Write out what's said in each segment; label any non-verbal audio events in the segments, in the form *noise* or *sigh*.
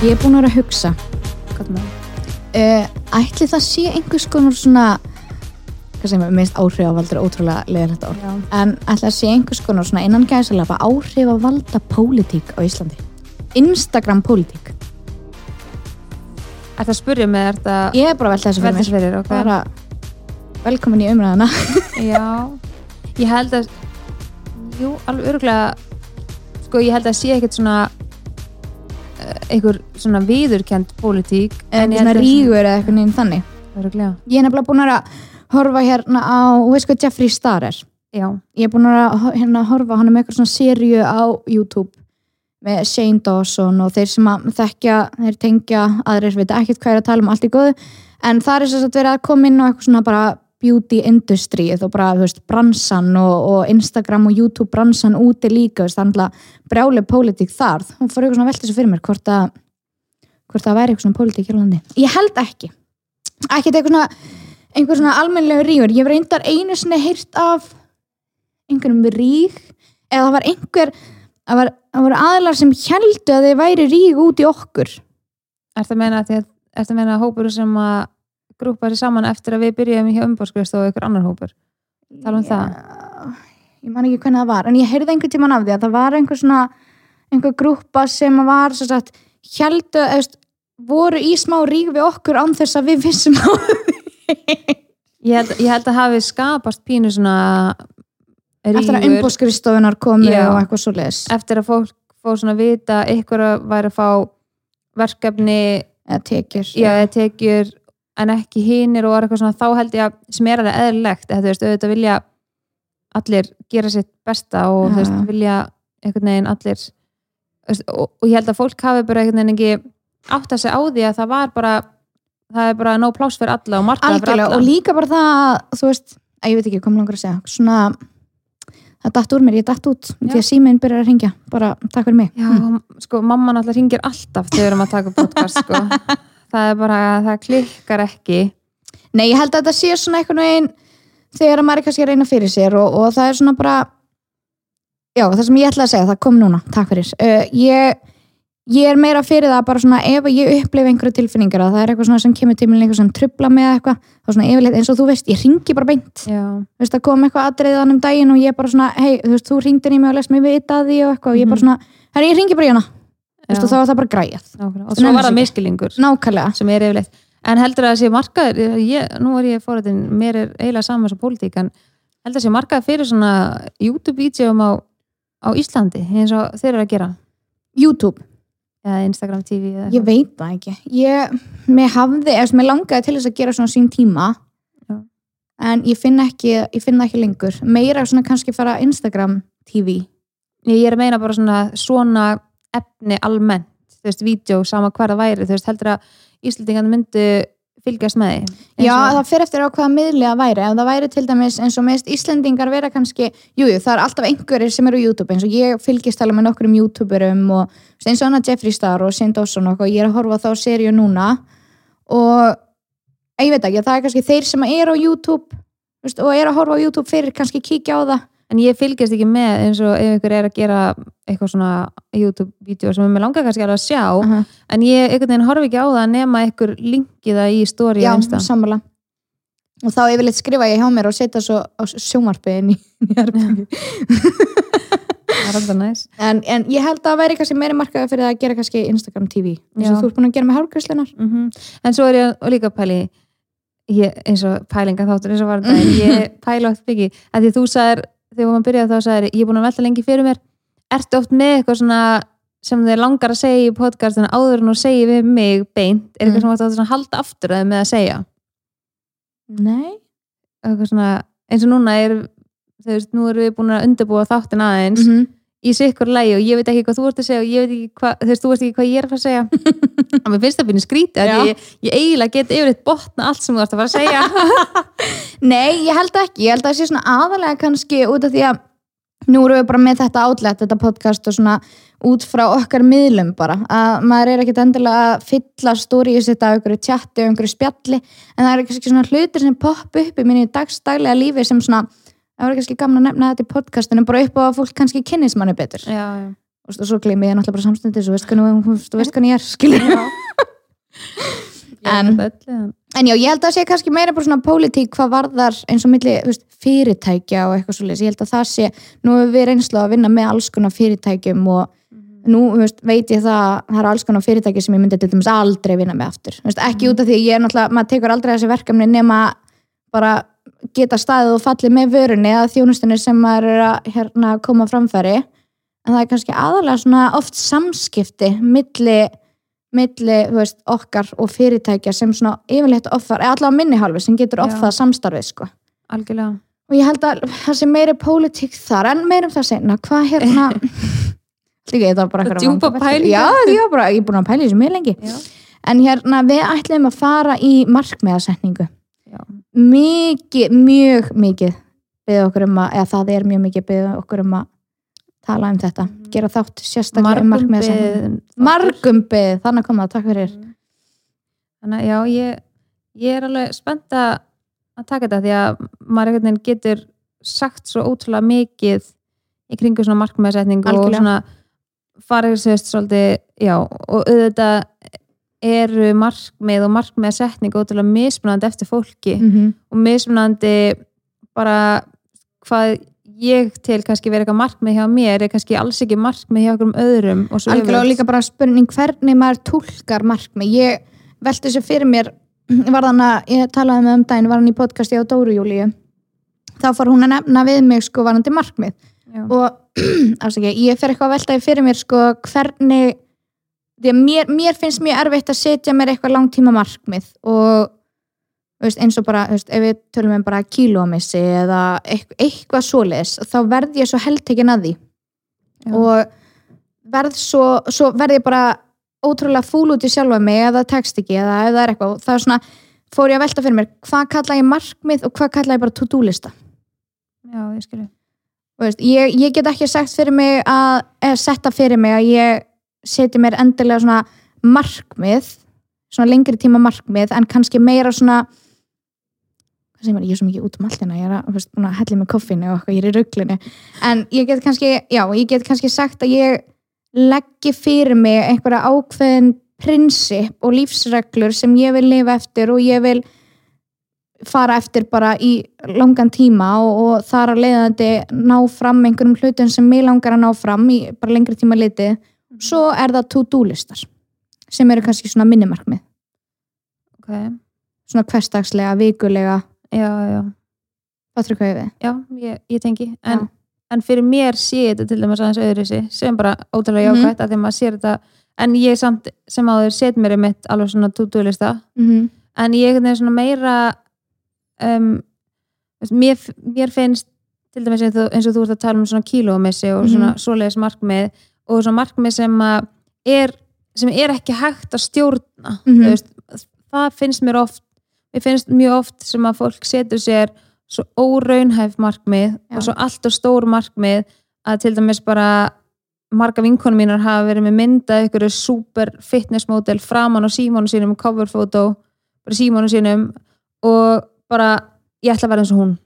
Ég er búin að vera að hugsa. Uh, Ætli það sé einhvers konar svona hvað sem er minnst áhrifavaldur ótrúlega leðilegt ár Já. en ætli það sé einhvers konar svona innan gæðsalapa áhrifavalda pólitík á Íslandi? Instagram pólitík. Er það að spurja mig, er það Ég er bara að velta þessu fyrir fyrir, ok. bara velkomin í umræðana *laughs* Já, ég held að Jú, alveg örgulega Sko, ég held að sé ekkert svona einhver svona viðurkend pólitík en svona rígur eða eitthvað neginn þannig. Ég er nefnilega búin að horfa hérna á, veist hvað Jeffree Star er? Já, ég er búin að hérna, horfa hann með eitthvað svona sériu á YouTube með Shane Dawson og þeir sem að þekkja, þeir tengja aðrir veit ekkert hvað er að tala um allt í góðu. En það er þess að vera að koma inn á eitthvað svona bara beauty industry og bara, þú veist, bransan og, og Instagram og YouTube bransan úti líka, þú veist, þannig að brjáli pólitík þar, hún fór eitthvað svona að velta þessu fyrir mér hvort að hvort það væri eitthvað svona pólitík í landi. Ég held ekki. Ekkert eitthvað svona einhver svona almennlega rígur, ég reyndar einu sinni heyrt af einhverjum ríg eða það var einhver það, var, það voru aðlar sem heldu að þeir væri ríg út í okkur. Er það meina að, er það að hópur sem að grúpa sér saman eftir að við byrjum hjá umbóðskrist og ykkur annar hópur. Tala um það? ég man ekki hvernig það var en ég heyrði einhvern tíman af því að það var einhver svona einhver grúpa sem var sagt, heldu, eðst, voru í smá ríg við okkur án þess að við vissum á því. Ég held, ég held að hafi skapast pínu svona eftir að rígur umbóðskristofunar komu Já. og eitthvað svo leis eftir að fólk fór svona vita ykkur að væri að fá verkefni eða tekjur. Já, eða tekjur en ekki hinir og eitthvað svona þá held ég að sem er alveg eðlilegt eða þú veist, auðvitað vilja allir gera sitt besta og þú veist, vilja einhvern veginn allir veist, og, og ég held að fólk hafi bara einhvern veginn ekki átt að segja á því að það var bara það er bara nóg pláss fyrir alla og markaði fyrir alla. og líka bara það þú veist, að ég veit ekki mér langar að segja svona, það datt úr mér, ég datt út því að síminn byrjar að ringja, bara takk fyrir mig. Já, sko, mamma náttúrulega ringir alltaf þegar við erum að taka podcast, sko. *laughs* það er bara, það klikkar ekki. Nei, ég held að þetta sé svona einhvern veginn þegar maður er kannski að reyna fyrir sér og, og það er svona bara já, það sem ég ætla að segja, það kom núna. Takk fyrir, uh, ég ég er meira fyrir það bara svona ef ég upplifi einhverju tilfinningar að það er eitthvað svona sem kemur til mér eitthvað sem trubla með eitthvað þá svona yfirleitt eins og þú veist, ég ringi bara beint. Já, þú veist, það kom eitthvað atriðan um daginn og ég bara svona, hei, þú veist, þú ringdir í mig og lest mig vita því og eitthvað og ég bara svona, herri, ég ringi bara í hana, og þá var það bara nákvæmlega. Og svo var það miskilingur nákvæmlega, sem er yfirleitt. En heldur að það sé markaður, ég, nú er ég fórættin, mér er eiginlega saman svo pólitík, en heldur að sé markaður fyrir svona YouTube-vídeum á, á Íslandi, eins og þeir eru að gera. YouTube Eða Instagram TV eða Ég veit það ekki. Ég, mér hafði, eða mér langaði til þess að gera svona sín tíma Já. en ég finn ekki, ég finn það ekki lengur. Meira svona kannski fara Instagram TV. Ég er meina bara svona, svona efni almennt, þú veist, vídeo, sama hvar það væri, þú veist, heldur að Íslandingan myndu fylgjast með því. Já, og- það fyrir eftir á hvaða miðli það væri. Ef það væri til dæmis eins og meðist Íslendingar vera kannski, jújú, jú, það er alltaf einhverjir sem eru á YouTube eins og ég fylgist alveg með nokkur YouTuberum og eins og hana Jeffree Star og Shane Dawson og ég er að horfa þá seríu núna og ég veit ekki, það er kannski þeir sem eru á YouTube veist, og eru að horfa á YouTube fyrir kannski kíkja á það En ég fylgjast ekki með eins og ef ykkur er að gera eitthvað svona YouTube-vídeó sem ég langar kannski alveg að sjá uh -huh. en ég einhvern veginn horfi ekki á það nema ykkur linki það í story Já, sammála. Og þá yfirleitt skrifa ég hjá mér og setja svo á sjómarpiðin í, í herbergi. Það er alltaf næs. en, en ég held að það væri kannski meiri markaði fyrir að gera kannski Instagram TV eins og þú ert búin að gera með hárgræslunar Mm En svo er ég líka að pæli ég, eins og pælinga þáttur eins og var þetta en ég pæla oft mikið. Að því þú sagðir, þegar maður byrjaði þá sagðir ég er búin að velta lengi fyrir mér. Ertu oft með eitthvað svona sem þið langar að segja í podcastinu áður en þú segir við mig beint, er eitthvað Mm. sem þú átt að halda aftur að með að segja? Nei. Eitthvað svona, eins og núna er þú veist, nú erum við búin að undirbúa þáttin aðeins. -hmm. Í sikkur lægi og ég veit ekki hvað þú ert að segja og ég veit ekki hvað, þú veist, þú veist ekki hvað ég er að fara að segja. *laughs* Og mér finnst það byrja skrítið Já. að ég, ég eiginlega get yfir botna allt sem þú ert að fara að segja. *laughs* Nei, ég held ekki, ég held að það sé svona aðalega kannski út af því að nú erum við bara með þetta átlet, þetta podcast og svona út frá okkar miðlum bara. Að maður er ekkit endilega að fylla stóriðu sitt af einhverju tjatti og einhverju spjalli en það eru það var kannski gaman að nefna þetta í podcastinu bara upp á að fólk kannski kynnis manni betur já, já. og svo gleymi ég náttúrulega bara samstundis og veist hvernig, ég er skilur *laughs* En- en, já, ég held að sé kannski meira bara svona pólitík hvað varðar eins og milli veist, fyrirtækja og eitthvað svolítið. Ég held að það sé, nú hefur við reynslu að vinna með alls konar fyrirtækjum og nú þú veist, veit ég það að það eru alls konar fyrirtæki sem ég myndi til dæmis aldrei vinna með aftur. Veist, ekki út af því ég er náttúrulega, maður tekur aldrei þessi verkefni nema bara geta staðið og fallið með vörunni að þjónustunni sem maður er að hérna, koma framfæri. En það er kannski aðalega svona oft samskipti milli milli veist, okkar og fyrirtækja sem svona yfirleitt offar, eða allavega minni hálfi sem getur Já. offað samstarfið sko. algjörlega og ég held að það sé meiri pólitík þar en meira um það senna, hvað hérna líka ég það bara Það einhverjar djúpa pælingar. já, ég var bara, ég er búin að pæla í þessu mjög lengi já, en hérna, við ætlum að fara í markmiðasetningu já, mikið, mjög mikið byggði okkur um að, eða það er mjög mikið byggði okkur um að tala um þetta. Gera þátt sérstaklega um margum beðin margum byggði, þannig kom það, takk fyrir. Þannig að já, ég, ég er alveg spennt að að taka þetta því að maður einhvern veginn getur sagt svo ótrúlega mikið í kringu svona markmiðasetningu og svona farið sérst svolítið, já, og auðvitað eru markmið og markmiðasetning ótrúlega mismunandi eftir fólki mm -hmm. og mismunandi bara hvað ég til kannski verið eitthvað markmið hjá mér er kannski alls ekki markmið hjá okkur um öðrum og svo algjörlega líka bara spurning hvernig maður tólkar markmið ég velti þessu fyrir mér *clears throat* var þannig að ég talaði með um daginn var hann í podcasti á Dóru Júlíu þá fór hún að nefna við mig sko varandi markmið Já. og *clears throat* afsaki, ég fer eitthvað að velta því fyrir mér sko hvernig mér, mér finnst mjög erfitt að setja mér eitthvað langtíma markmið og veist, eins og bara, veist, ef við tölum um bara kílómissi eða eitthvað, eitthvað svoleiðis þá verð ég svo heldtekin að því. Já. og verð svo, svo verð ég bara ótrúlega fúl út í sjálfa mig það tekst ekki eða það er eitthvað. Og það er svona, fór ég að velta fyrir mér hvað kalla ég markmið og hvað kalla ég bara to-do lista já, ég skilju ég, ég get ekki sagt fyrir mig að, eða setta fyrir mig að ég seti mér endilega svona markmið svona lengri tíma markmið en kannski meira svona hvað segir maður, ég er svo mikið út um alltina ég er að, búin að hella í mig koffinu og ég er í rugglinu en ég get kannski, já, ég get kannski sagt að ég leggi fyrir mig einhverja ákveðin prinsip og lífsreglur sem ég vil lifa eftir og ég vil fara eftir bara í langan tíma og, og þar að leiðandi ná fram einhverjum hlutum sem mig langar að ná fram í bara lengri tíma liti svo er það to-do listar sem eru kannski svona minnimarkmið ok, svona hverstagslega, vikulega já, já, hvað trykka ég við? já, ég, ég tengi en, en fyrir mér sé þetta til dæmis aðeins öðru sem bara ótrúlega Mhm. jákvætt mm því maður sér þetta en ég samt sem áður set mér um mitt alveg svona to-do-lista Mm -hmm. en ég er svona meira um, mér, mér finnst til dæmis eins og, þú ert að tala um svona kílómissi og svona Mhm. svoleiðis markmið og svona markmið sem er, sem er ekki hægt að stjórna Mhm. þú veist, það finnst mér oft mér finnst mjög oft sem að fólk setur sér svo óraunhæf markmið Já. og svo allt og stór markmið að til dæmis bara marga vinkonum mínar hafa verið með mynda ykkur super fitness model framan á símónu sínum, cover photo bara símónu sínum og bara, ég ætla að vera eins og hún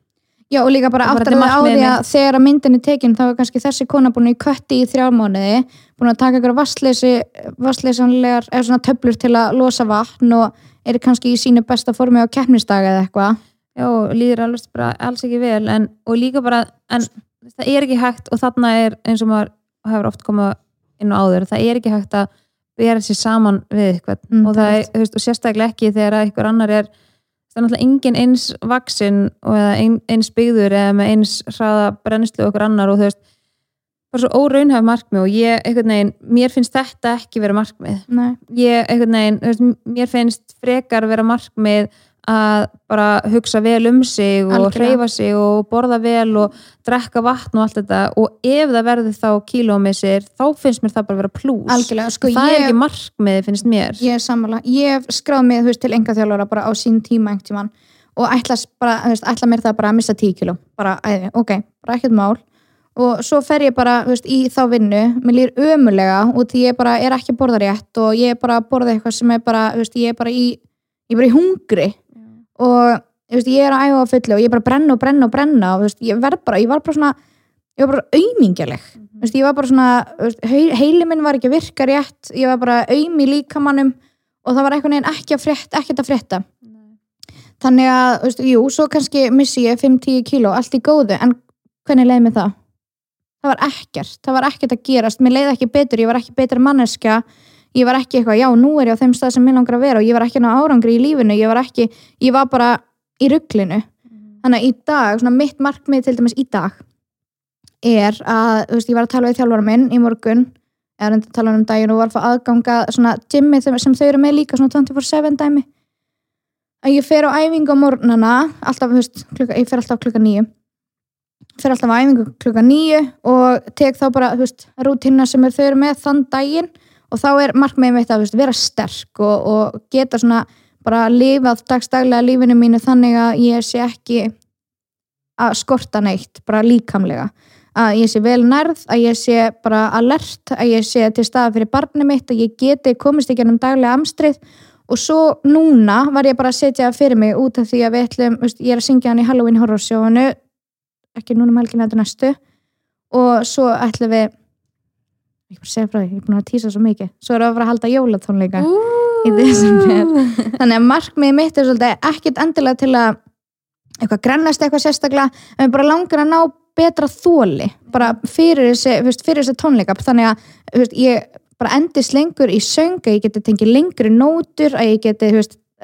Já og líka bara þetta er það á því að þegar að myndin er tekin þá er kannski þessi kona búin í kötti í þrjár mánuði búin að taka ykkur vassleysi vassleysanlegar, eða svona töflur til að losa vatn og er kannski í sínu besta formi á keppnisdag eða eitthvað. Já, líður alveg bara alls ekki vel en, og líka bara, en það er ekki hægt og þarna er eins og maður hefur oft komið inn á áður það er ekki hægt að bera sér saman við eitthvað Mm, og, er veist, og sérstaklega ekki þegar að einhver annar er það er náttúrulega engin eins vaksin og eða ein, eins byggður eða með eins hraða brennslu okkur annar og þú veist bara svo óraunhæf markmið og ég, einhvern veginn, mér finnst þetta ekki vera markmið Nei. ég, einhvern veginn, veist, mér finnst frekar vera markmið að bara hugsa vel um sig og hreyfa sig og borða vel og drekka vatn og allt þetta. Og ef það verður þá kílómissir þá finnst mér það bara vera plús. Sko það er ég, ekki markmið finnst mér. Ég er sammála. Ég hef skráð mig veist, til enga þjálfara bara á sín tíma tímann og ætla, bara, veist, ætla mér það bara að missa 10 kíló. Bara, æði, ok, bara ekkert mál. Og svo fer ég bara veist, í þá vinnu. Mér líður ömulega og því ég bara er ekki að borða rétt og ég er bara að borða eitthvað sem er bara, ég er bara í ég er bara í hungri og veist, ég er að æfa á fullu og ég er bara að brenna og brenna og brenna og veist, ég bara, ég var bara svona ég var bara aumingjaleg. Þú veist, ég var bara svona, þú veist, hei- heili minn var ekki að virka rétt, ég var bara aum í líkamannum og það var eitthvað neginn ekki að frétta, ekkert að frétta. Þannig að, veist, jú, svo kannski missi ég 5-10 kíló, allt í góðu en hvernig leiði mig það? það var ekkert, það var ekkert að gerast mér leiði ekki betur, ég var ekki betur manneska ég var ekki eitthvað, já, nú er ég á þeim stað sem minn langar að vera og ég var ekki ná árangri í lífinu ég var ekki, ég var bara í rugglinu þannig að í dag, svona mitt markmið til dæmis í dag er að, þú veist, ég var að tala við þjálfara minn í morgun, eða reyndi að tala um daginn og var að fá aðganga svona gymmi sem þau eru með líka, svona 24-7 dæmi. Að ég fer á æfingu á morgnana alltaf, þú veist, klukka, ég fer alltaf klukka nýju fer alltaf á æfingu klukka nýju og tek þá bara, þú veist, rútina sem þau eru með þann daginn og þá er markmiðið mitt að vera sterk og, og geta svona bara lifað dagstaglega lífinu mínu þannig að ég sé ekki að skorta neitt, bara líkamlega. Að ég sé vel nærð, að ég sé bara alert, að ég sé til staða fyrir barni mitt, að ég geti komist ekki ennum daglega amstrið. Og svo núna var ég bara að setja það fyrir mig út af því að við ætlum, veist, ég er að syngja hann í Halloween horror sjónu ekki núna um helgina þetta næstu. Og svo ætlum við ég bara segja frá því, ég er búin að tísa svo mikið. Svo erum við að fara að halda jólatónleika í desember. þannig að markmiðið mitt er svolítið ekkit endilega til að eitthvað grennast eitthvað sérstaklega en við bara langar að ná betra þóli bara fyrir þessi, fyrir þessi tónleika. Þannig að ég bara endist lengur í söng að ég geti tengið lengri nótur að ég geti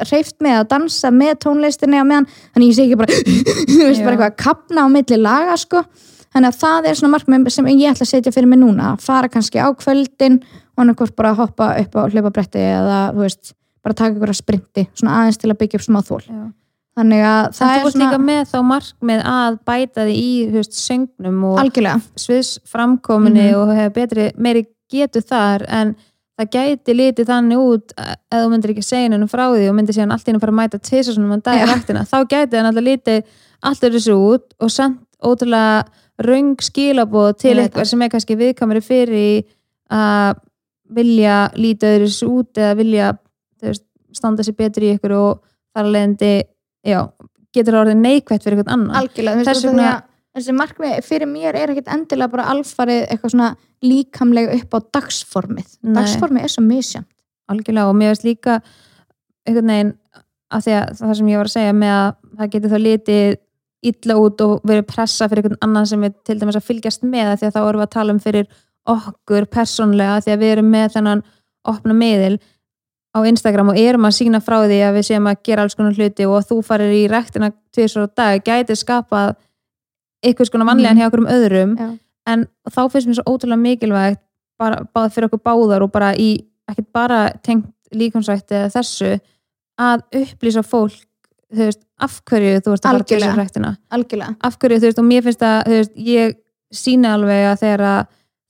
hreift með að dansa með tónlistinni þannig ég sé ekki bara, *laughs* bara eitthvað að kapna á milli laga sko þannig að það er svona markmið sem ég ætla að setja fyrir mig núna að fara kannski á kvöldin og annarkvort bara að hoppa upp á hlaupabretti eða þú veist, bara taka ykkur að sprinti svona aðeins til að byggja upp smá þól Já. þannig að Það það þú er ert líka með þá markmið að bæta því í þú veist, söngnum og algjörlega sviðs framkominni Mhm. og hefur betri, meiri getu þar en það gæti litið þannig út að ef þú myndir ekki segja henni frá því og myndir síðan allt í henni fara að mæta tvisar svona um dag í Já. rættina, þá gæti hann alltaf litið allt er þessu út og sendt ótrúlega röng skilaboð til eitthvað sem er kannski viðkamari fyrir að vilja lítið öðru þessu út eða vilja veist, standa sér betur í ykkur og þar já, getur orðið neikvætt fyrir einhvern annan. Algjörlega, þú veist, Þess út af því vegna- að þessi markmið fyrir mér er ekkit endilega bara alfarið eitthvað svona líkamlega upp á dagsformið. Nei. dagsformið er svo misjant algjörlega og mér veist líka einhvern veginn að því að það sem ég var að segja með að það getur þá litið illa út og verið pressa fyrir einhvern annan sem er til dæmis að fylgjast með því að þá erum við að tala um fyrir okkur persónlega því að við erum með þennan opna miðil á Instagram og erum að sína frá því að við séum að gera alls konar hluti og þú farir í rektina tvisar á dag gæti skapað einhvers konar vanlegan Mhm. hjá okkur um öðrum Já. en þá finnst mér svo ótrúlega mikilvægt bara, bara fyrir okkur báðar og bara í, ekkert bara tengt líkamsrætti eða þessu að upplýsa fólk þú veist, af hverju þú ert að fara til þessu rættina algjörlega, af hverju, þú veist, og mér finnst að veist, ég sína alveg að þegar að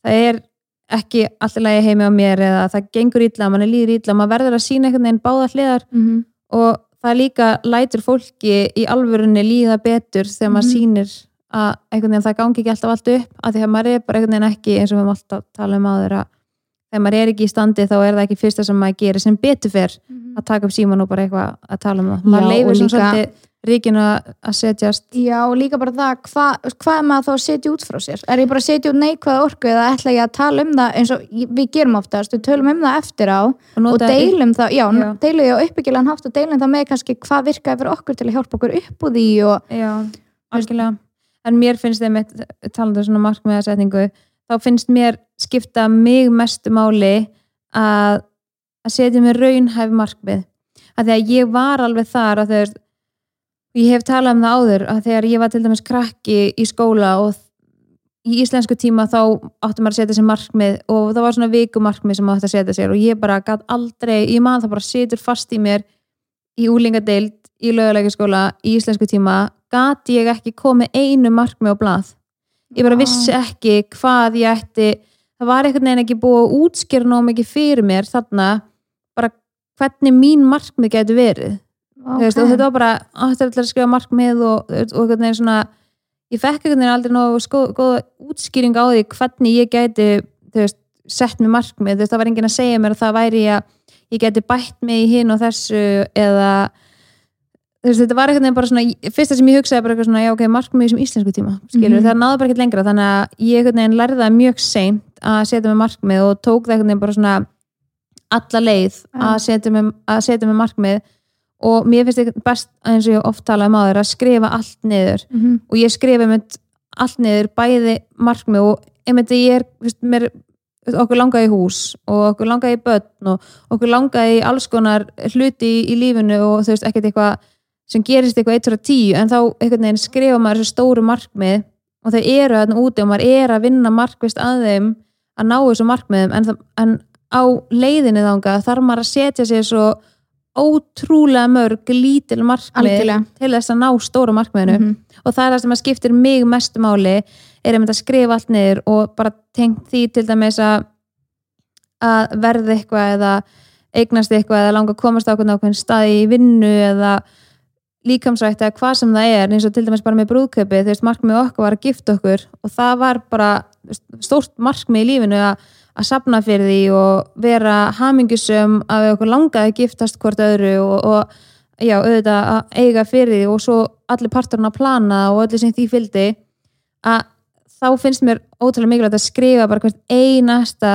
það er ekki allir lagi heimi á mér eða það gengur illa, mann er líður illa maður verður að sína einhvern veginn báða hliðar mm og það líka lætur fólki í alvörunni líða betur þegar maður Mhm. sýnir að einhvern veginn það gangi ekki alltaf allt upp að því að maður er bara einhvern veginn ekki eins og við höfum alltaf talað um áður að þegar maður er ekki í standi þá er það ekki fyrsta sem maður gerir sem betur fyrr að taka upp síman og bara eitthvað að tala um það maður svona líka- svolítið ríkinu að setjast Já, og líka bara það, hvað hva er maður þá að setja út frá sér? Er ég bara að setja út neikvæða orku eða ætla ég að tala um það eins og við gerum oftast, við tölum um það eftir á og, og deilum það, já, Já. deilum því á uppbyggilegan hátt og deilum það með kannski hvað virkaði fyrir okkur til að hjálpa okkur upp úr því og Já, algjörlega en mér finnst þeim talandi um svona markmiðasetningu þá finnst mér skipta mig mestu máli að að setja mér raunhæf markmið. Að því að ég var alveg þar að þegar ég hef talað um það áður að þegar ég var til dæmis krakki í skóla og í íslensku tíma þá átti maður að setja sér markmið og það var svona vikumarkmið sem maður átti að setja sér og ég bara gæt aldrei, ég man það bara situr fast í mér í úlingadeild í löguleikaskóla í íslensku tíma gati ég ekki komið einu markmið á blað ég bara vissi ekki hvað ég ætti það var einhvern veginn ekki búið að útskýra nóg mikið fyrir mér þarna bara hvernig mín markmið getur verið. Okay. veist, og þetta var bara áttur að skrifa markmið og, og einhvern veginn svona ég fekk einhvern veginn aldrei nógu sko, góða útskýring á því hvernig ég gæti þú veist, sett mér markmið. Veist, það var enginn að segja mér að það væri að ég geti bætt mig í hinn og þessu eða veist, þetta var veginn bara svona fyrsta sem ég hugsaði bara eitthvað svona, já ok, markmið sem íslensku tíma, skilur, Mhm. það náði bara ekkert lengra þannig að ég veginn lærði mjög seint að setja með markmið og tók það veginn bara svona alla leið að setja með, að setja með markmið og mér finnst þetta best eins og ég oft talaði um áður að skrifa allt niður Mhm. og ég skrifa með allt niður bæði markmið og einmitt ég er, veist, mér okkur langaði í hús og okkur langaði í börn og okkur langaði í alls konar hluti í, í lífinu og þú veist, ekkert eitthvað sem gerist eitthvað 1 og 10 en þá einhvern veginn skrifa maður þessu stóru markmið og þau eru þarna úti og maður er að vinna markvist að þeim að ná þessu markmiðum en, en á leiðinni þanga þarf maður að setja sér svo ótrúlega mörg lítil markmið Algjörlega. til þess að ná stóru markmiðinu Mhm. og það er það sem að skiptir mig mestu máli er einmitt að skrifa allt niður og bara tengt því til dæmis að að verða eitthvað eða eignast eitthvað eða langa að komast á ákveðin staði í vinnu eða líkamsrætt eða hvað sem það er eins og til dæmis bara með brúðköpi þú veist markmið okkar var að gifta okkur og það var bara stórt markmið í lífinu að, að sapna fyrir því og vera hamingjusum að við okkur langaði að giftast hvort öðru og, og já, auðvitað að eiga fyrir því og svo allir parturinn að plana og öllu sem því fylgdi að þá finnst mér ótrúlega mikilvægt að skrifa bara hvert einasta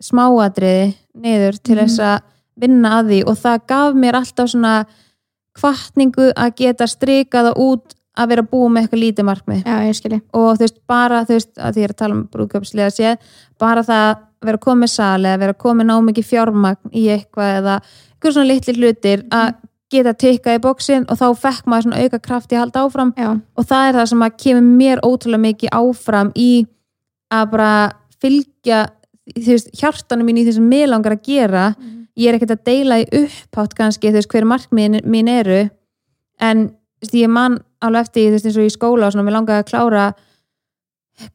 smáatriði niður til Mhm. þess að vinna að því og það gaf mér alltaf svona kvartningu að geta strikað það út að vera búið með eitthvað lítið markmið. Já, og þú veist, bara þú veist, að því að tala um brúðköpslega séð, bara það að vera komið sali, að vera komið ná mikið fjármagn í eitthvað eða eitthvað svona litli hlutir að geta tikkað í bóksin og þá fekk maður svona auka kraft í að halda áfram. Já, og það er það sem að kemur mér ótrúlega mikið áfram í að bara fylgja þú veist, hjartanum mín í því sem mig langar að gera ég er ekkert að deila í upphátt kannski þú veist hver markmiðin mín eru en veist, ég man alveg eftir þú veist, eins og í skóla og svona, mér langaði að klára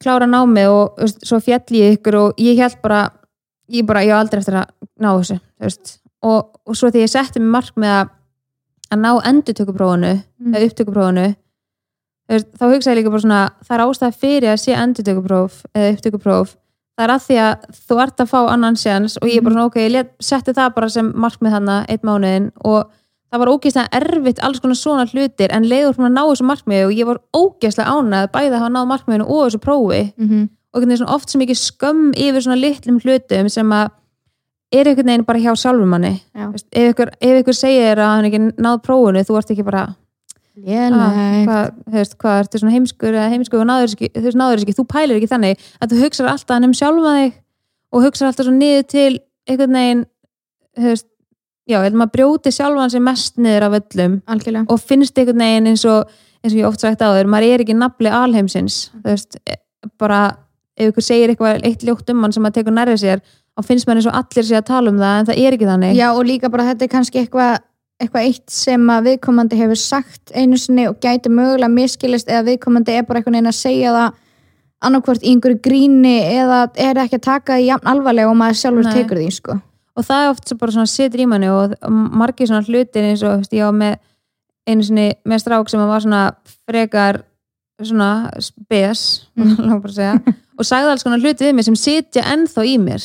klára námi og veist, svo fjall ég ykkur og ég held bara ég bara, ég á aldrei eftir að ná þessu og, og svo þegar ég setti mig markmið að að ná endurtökuprófunu Mm. eða upptökuprófunu þá hugsa ég líka bara svona það er ástæða fyrir að sé endurtökupróf eða upptökupróf það er að því að þú ert að fá annan séns og ég er bara svona ok, ég setti það bara sem markmið hana eitt mánuðin og það var ógeðslega erfitt alls konar svona hlutir en leiður hún að ná þessu markmiði og ég var ógeðslega ánað að hafa náð markmiðinu og þessu prófi Mhm. og einhvern veginn svona oft sem ekki skömm yfir svona litlum hlutum sem að er einhvern veginn bara hjá sjálfum manni Já. Veist, ef ykkur, ef ykkur segir að hann ekki náð prófunu þú ert ekki bara. Hvað, þú veist, hvað ertu svona heimskur eða heimskur og náður ekki, þú pælir ekki þannig að þú hugsar alltaf um sjálfa þig og hugsar alltaf svo niður til einhvern veginn veist, já, ég held maður brjóti sjálfan sem mest niður af öllum Algjörlega. og finnst einhvern veginn eins og eins og ég oft sagt á þér, maður er ekki nafli alheimsins, þú veist e- bara, ef ykkur segir eitthvað eitt ljótt um hann sem maður tekur nærið sér og finnst maður eins og allir sé að tala um það en það er ekki þannig Já, og líka bara þetta er kannski eitthvað eitthvað eitt sem að viðkomandi hefur sagt einu sinni og gæti mögulega miskilist eða viðkomandi er bara einhvern veginn að segja það annarkvort í einhverju gríni eða er ekki að taka því jafn alvarlega og maður sjálfur Nei. tekur því, sko. og það er oft svo bara svona situr í manni og margir svona hlutir eins og veist, ég var með einu sinni með strák sem var svona frekar svona spes *laughs* Mm. og sagði alls konar hluti við mig sem sitja ennþá í mér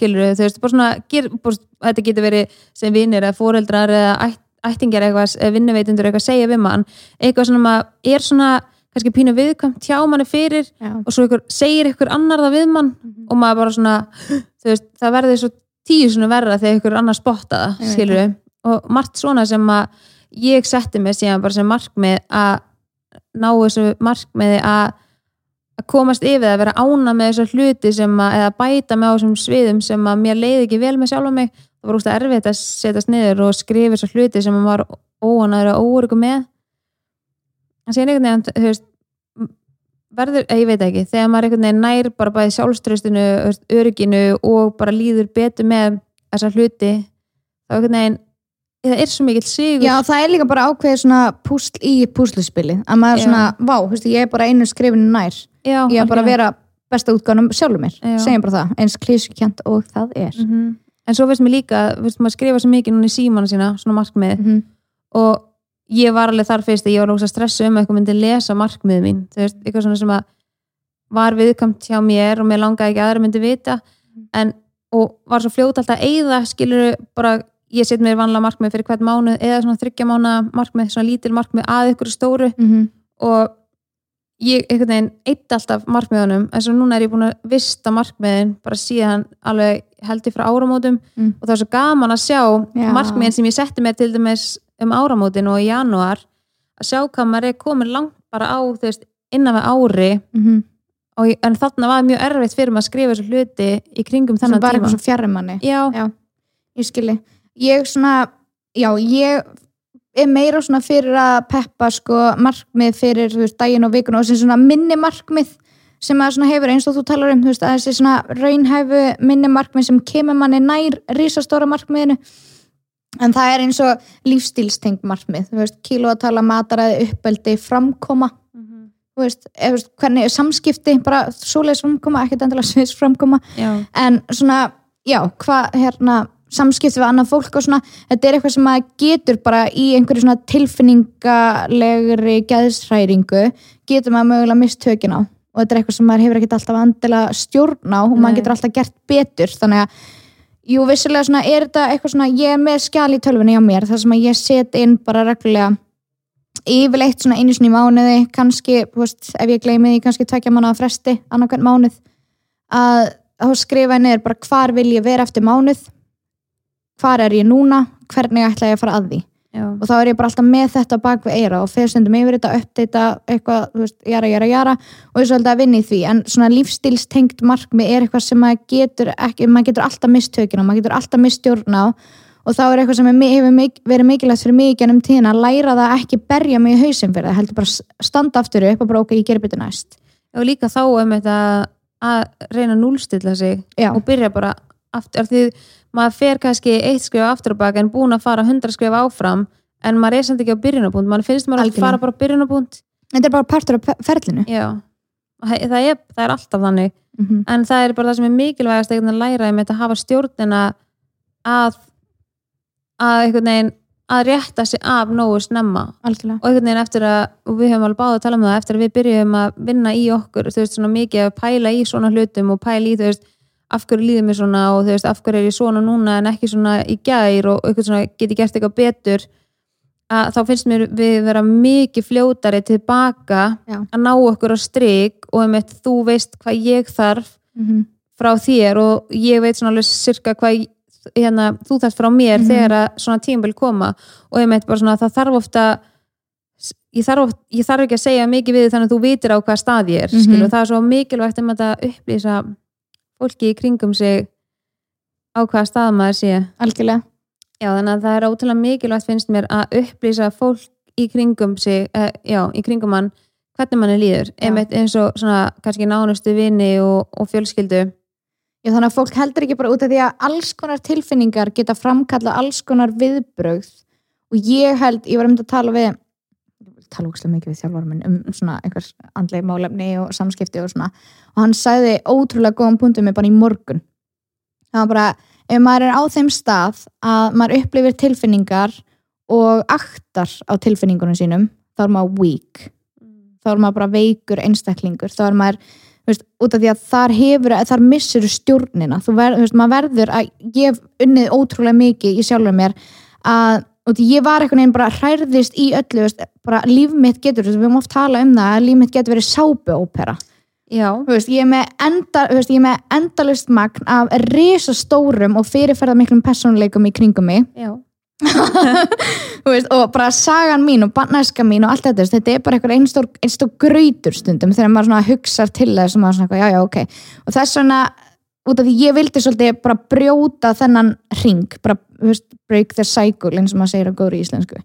skilur þú veist, bara svona ger, bara, þetta getur verið sem vinnir eða fóreldrar eða ætt, ættingjar eitthvað, eða vinnuveitundur eitthvað segja við mann, eitthvað svona maður er svona kannski pínu viðkvæmt hjá manni fyrir Já. og svo ykkur, segir ykkur annar það við mann og maður bara svona veist, það verður svo tíu svona verra þegar ykkur annar spotta það, skilur og margt svona sem að ég setti mig síðan bara sem markmið að ná þessu markmiði að að komast yfir það, að vera ána með þessar hluti sem að, eða bæta með á þessum sviðum sem að mér leiði ekki vel með sjálfa mig. Það var úrst erfitt að setjast niður og skrifa þessar hluti sem maður var óanaður og óöryggu með. En síðan einhvern veginn, þú veist verður, eh, ég veit ekki, þegar maður einhvern veginn nær bara bæði sjálfströstinu, örygginu og bara líður betur með þessar hluti þá einhvern veginn það er svo mikill sigur. Já, það er líka bara ákveðið svona púsl í púsluspili að maður Já. svona, vá, þú veist, ég er bara einu skrifinu nær Já, ég er bara að vera besta útgáðanum sjálfur mér Já. segjum bara það, eins klísukjönt og það er Mhm. en svo veist mér líka, veist, maður skrifa svo mikið núna í símanu sína, svona markmið Mhm. og ég var alveg þar fyrst að ég var lóks að stressa um að eitthvað myndi lesa markmið mín, þú veist, eitthvað svona sem að var viðkamt hjá mér og mér langaði ekki að aðra myndi vita en, og var svo fljóta alltaf að eyða skilur bara ég set mér vanlega markmið fyrir hvern mánuð eða svona þryggja mánu markmið, svona lítil markmið að ykkur stóru mm og ég einhvern veginn eitt alltaf markmiðunum en svo núna er ég búin að vista markmiðin bara síðan alveg held ég frá áramótum Mm. og það er svo gaman að sjá Já. markmiðin sem ég setti mér til dæmis um áramótin og í janúar að sjá hvað maður er komin langt bara á veist, innan við ári -hmm. og, ég- en þarna var mjög erfitt fyrir maður að skrifa þessu hluti í kringum þennan bara tíma eitthvað svo fjarrir manni já, Já. ég skilji ég svona, já, ég er meira svona fyrir að peppa sko markmið fyrir veist, daginn og vikuna og svona minni markmið sem að svona hefur eins og þú talar um veist, að þessi svona raunhæfu minni markmið sem kemur manni nær risastóra markmiðinu. En það er eins og lífstílstengt markmið veist, kílóatala, mataræði, uppeldi framkoma. Eða, þú veist, hvernig samskipti bara svoleiðis framkoma, ekkert endilega sviðs framkoma. Já, en svona, já, hvað hérna, samskipti við annað fólk og svona, þetta er eitthvað sem maður getur bara í einhverju svona tilfinningalegri geðsræringu, getur maður mögulega mist tökin á. Og þetta er eitthvað sem maður hefur ekkert alltaf andilega stjórn á og Nei. maður getur alltaf gert betur. Þannig að, jú, vissilega svona er þetta eitthvað svona, ég er með skjal í tölvunni á mér, þar sem að ég set inn bara reglulega yfirleitt svona einu sinni í mánuði, kannski þú veist, ef ég gleymi því, kannski tvekja mánuða fresti annarkvæmt mánuð að þá skrifa ég niður bara hvar vil ég vera eftir mánuð hvar er ég núna, hvernig ætla ég að fara að því? Já, og þá er ég bara alltaf með þetta bak við eira og fer stundum yfir þetta, uppdata eitthvað, þú veist, jara, jara, jara og ég er svolítið að vinna í því, en svona lífstílstengt markmið er eitthvað sem maður getur ekki, maður getur alltaf mistökin á, maður getur alltaf mistjórn á og þá er eitthvað sem er, hefur verið mikilvægt fyrir mig gennum tíðina að læra það að ekki berja mig í hausinn fyrir það, heldur bara standa aftur upp og bara ok, ég gerir betur næst. Og líka þá um þetta að reyna að núlstilla sig Já, og byrja bara aftur, af því maður fer kannski eitt skrif aftur á bak en búin að fara hundra skrif áfram en maður er samt ekki á byrjunarpunkt. Maður finnst maður að Algjörlega. fara bara á byrjunarpunkt. Þetta er bara partur af ferlinu. Og það það er, það er alltaf þannig. Mm -hmm. en það er bara það sem er mikilvægast að læra þetta að hafa stjórnina að að einhvern veginn að rétta sig af nógu snemma. Algjörlega. Og einhvern veginn eftir að, og við höfum alveg báða að tala um það eftir að við byrjum að vinna í okkur þú veist, svona mikið að pæla í svona hlutum og pæla í, þú veist, af hverju líður mér svona og þú veist, af hverju er ég svona núna en ekki svona í gær og eitthvað svona get ég gert eitthvað betur að þá finnst mér við vera mikið fljótari tilbaka Já. að ná okkur á strik og einmitt þú veist hvað ég þarf mm -hmm. frá þér og ég veit svona alveg sirka hvað hérna, þú þarft frá mér Mhm. þegar að svona tímabil koma og ég meit bara svona að það þarf ofta ég þarf, oft, ég þarf ekki að segja mikið við þannig að þú vitir á hvað stað ég er mm og það er svo mikilvægt um að upplýsa fólki í kringum sig á hvaða stað maður sé. Algjörlega. Já þannig að það er ótrúlega mikilvægt finnst mér að upplýsa fólk í kringum sig eh, já, í kringum mann hvernig mann er líður, einmitt eins og svona kannski nánustu vini og, og fjölskyldu. Já, þannig að fólk heldur ekki bara út af því að alls konar tilfinningar geta framkalla alls konar viðbrögð. Og ég held, ég var um að tala við tala úkslega mikið við þjálfarum minn um svona einhvers andlega málefni og samskipti og svona. Og hann sagði ótrúlega góðan punktum mig bara í morgun. Það var bara, ef maður er á þeim stað að maður upplifir tilfinningar og aktar á tilfinningunum sínum þá er maður weak. Þá er maður bara veikur einstaklingur. Þá er maður, veist, út af því að þar hefur, þar missur stjórnina. Þú ver, þú veist, maður verður að ég hef unnið ótrúlega mikið í sjálfur mér að, af ég var einhvern veginn bara hræðist í öllu, veist, bara líf mitt getur, veist, við höfum oft tala um það að líf mitt getur verið sápuópera. Já, þú veist, ég er með, enda, veist, ég með endalust magn af risastórum og fyrirferða miklum persónuleikum í kringum mig. *laughs* Og bara sagan mín og barnæska mín og allt þetta, þetta er bara eitthvað einstór, gröytur stundum þegar maður hugsar til þess og maður svona, eitthvað, já, já, ok. Og þess vegna, út af því ég vildi svolítið bara brjóta þennan ring bara, veist, break the cycle eins og maður segir á góðri íslensku.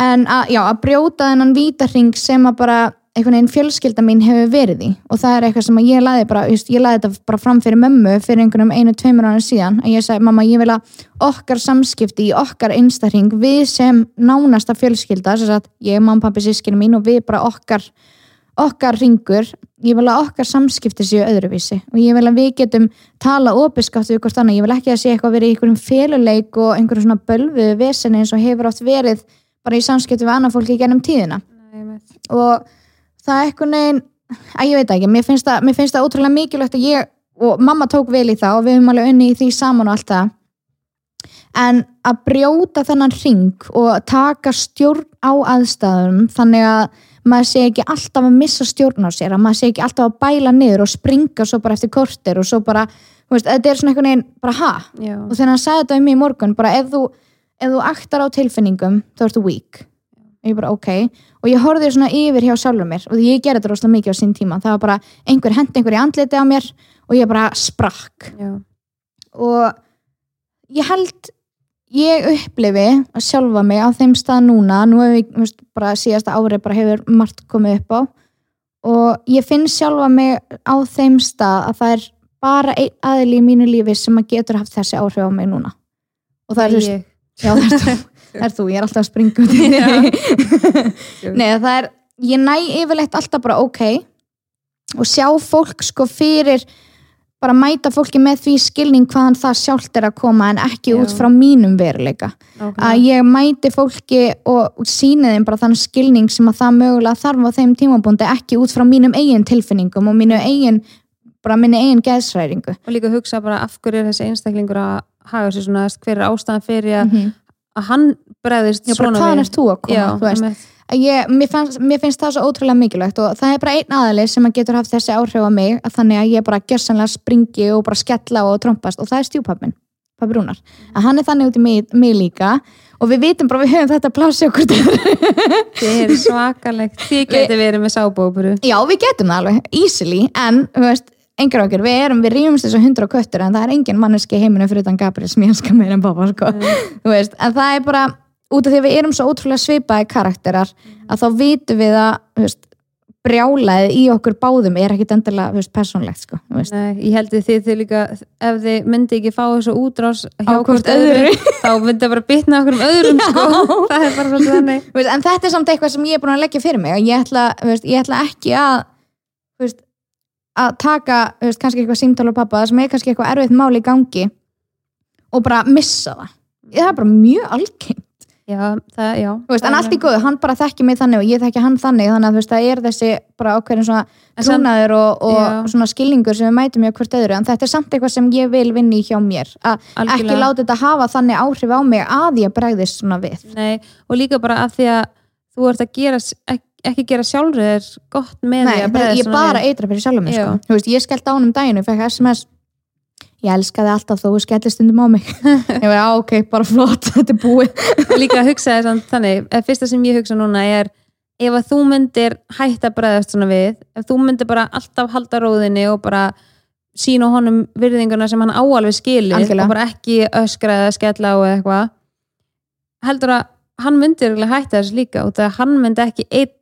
En að, já, að brjóta þennan vítarring sem að bara einhvern veginn fjölskylda mín hefur verið í. Og það er eitthvað sem ég laði bara, just, ég laði þetta bara fram fyrir mömmu fyrir einhvernum einu, tveimur ára síðan. Að ég sagði, mamma, ég vil að okkar samskipti í okkar einstakring, við sem nánasta fjölskylda, þess að ég, mamma, pappi, sískinu mín og við bara okkar okkar ringur, ég vil að okkar samskipti séu öðruvísi. Og ég vil að við getum tala við hvort annað, ég vil ekki að sé eitthvað verið í einhverjum féluleik og einhverjum svona bölvuðu veseni eins og hefur oft verið bara í samskipti við annað fólki gennum tíðina. Nei, og það er eitthvað neginn að ég veit ekki, mér finnst það, mér finnst það ótrúlega mikilvægt að ég, og mamma tók vel í það og við höfum alveg unni í því saman og allt það. En að brjóta þennan ring og taka stjórn á aðstæðum þannig að maður sé ekki alltaf að missa stjórn á sér að maður sé ekki alltaf að bæla niður og springa svo bara eftir kortir og svo bara, veist, þetta er svona einhvern veginn bara ha, já, og þegar hann sagði þetta um mig í morgun bara ef þú, ef þú aktar á tilfinningum þá ertu weak. Og ég bara ok, og ég horfði svona yfir hjá sjálfur mér og ég gerði þetta rosalega mikið á sín tíma. Það var bara einhver hendi einhver í andliti á mér og ég bara sprakk. Já, og ég held ég upplifi að sjálfa mig á þeim stað núna nú hefur ég, veist, bara síðasta ári bara hefur margt komið upp á. Og ég finn sjálfa mig á þeim stað að það er bara einn aðili í mínu lífi sem að getur haft þessi áhrif á mig núna. Og það er, þú veist, já, það er þú, það *laughs* er þú, ég er alltaf að springa út. *laughs* Nei, það er, ég næ yfirleitt alltaf bara ok og sjá fólk sko fyrir bara mæta fólki með því skilning hvaðan það sjálft er að koma en ekki Já. út frá mínum veruleika nákvæmlega. að ég mæti fólki og síni þeim bara þann skilning sem að það mögulega þarf á þeim tímabúndi ekki út frá mínum eigin tilfinningum og mínu eigin bara minni eigin geðsræringu og líka hugsa bara af hverju er þessi einstaklingur að haga sér svona, hver er ástæðan fyrir að, mm að hann bregðist Já, bara svona hvaðan við. ert þú að koma, Já, þú veist einmitt. Ég, mér, fannst, mér finnst það svo ótrúlega mikilvægt og það er bara einn aðali sem að getur haft þessi áhrif á mig að þannig að ég bara gersanlega springi og bara skella og trompast og það er stjúpappin, pappi Rúnar. Að hann er þannig út í mig, mig líka og við vitum bara við höfum þetta plási okkur þið er svakalegt. Þið geti verið með sábópuru já við getum það alveg, easily en veist, engar okkur, við erum við rýmumst þessu hundra köttur en það er engin manneski í heiminum fyrir utan Gabriel sem ég elskar meira en pappa út af því að við erum svo ótrúlega svipaði karakterar að þá vitum við að veist, brjálaðið í okkur báðum er ekkit endilega persónlegt sko. Nei, ég held að þið, líka ef þið myndi ekki fá þessu útrás hjá hvort öðru, öðru. þá myndi það bara bitna okkur um öðrum *laughs* sko. það er bara svolítið þannig en þetta er samt eitthvað sem ég er búin að leggja fyrir mig og ég ætla, veist, ég ætla ekki að veist, að taka kannski eitthvað símtál á pappa sem er kannski eitthvað erfitt mál í gangi og bara missa það það er bara mjög algengt já, það, já. Veist, en allt í góðu, hann bara þekki mig þannig og ég þekki hann þannig þannig að þú veist, það er þessi bara ákveðin svona trúnaður og, og svona skilningur sem við mætum hjá hvert öðru en þetta er samt eitthvað sem ég vil vinni hjá mér að ekki láta þetta hafa þannig áhrif á mig að ég bregðist svona við. Nei, og líka bara af því að þú ert að gera ekki, ekki gera sjálfur gott með Nei, því að bregðast ég svona bara við. eitra fyrir sjálfum mig sko. Þú veist, ég skellt á hann um daginn og fekk SMS ég elskaði alltaf þó þú skellir stundum á mig. Ég *laughs* var, já ok, bara flott, *laughs* þetta er búið. Og *laughs* líka að hugsa þess að þannig að fyrsta sem ég hugsa núna er ef að þú myndir hætta að bregðast svona við ef þú myndir bara alltaf halda róðinni og bara sína honum virðinguna sem hann áalveg skilið Algjörlega. og bara ekki öskra eða skella eða eitthvað heldur að hann myndir hætta þessu líka og það að hann myndi ekki einn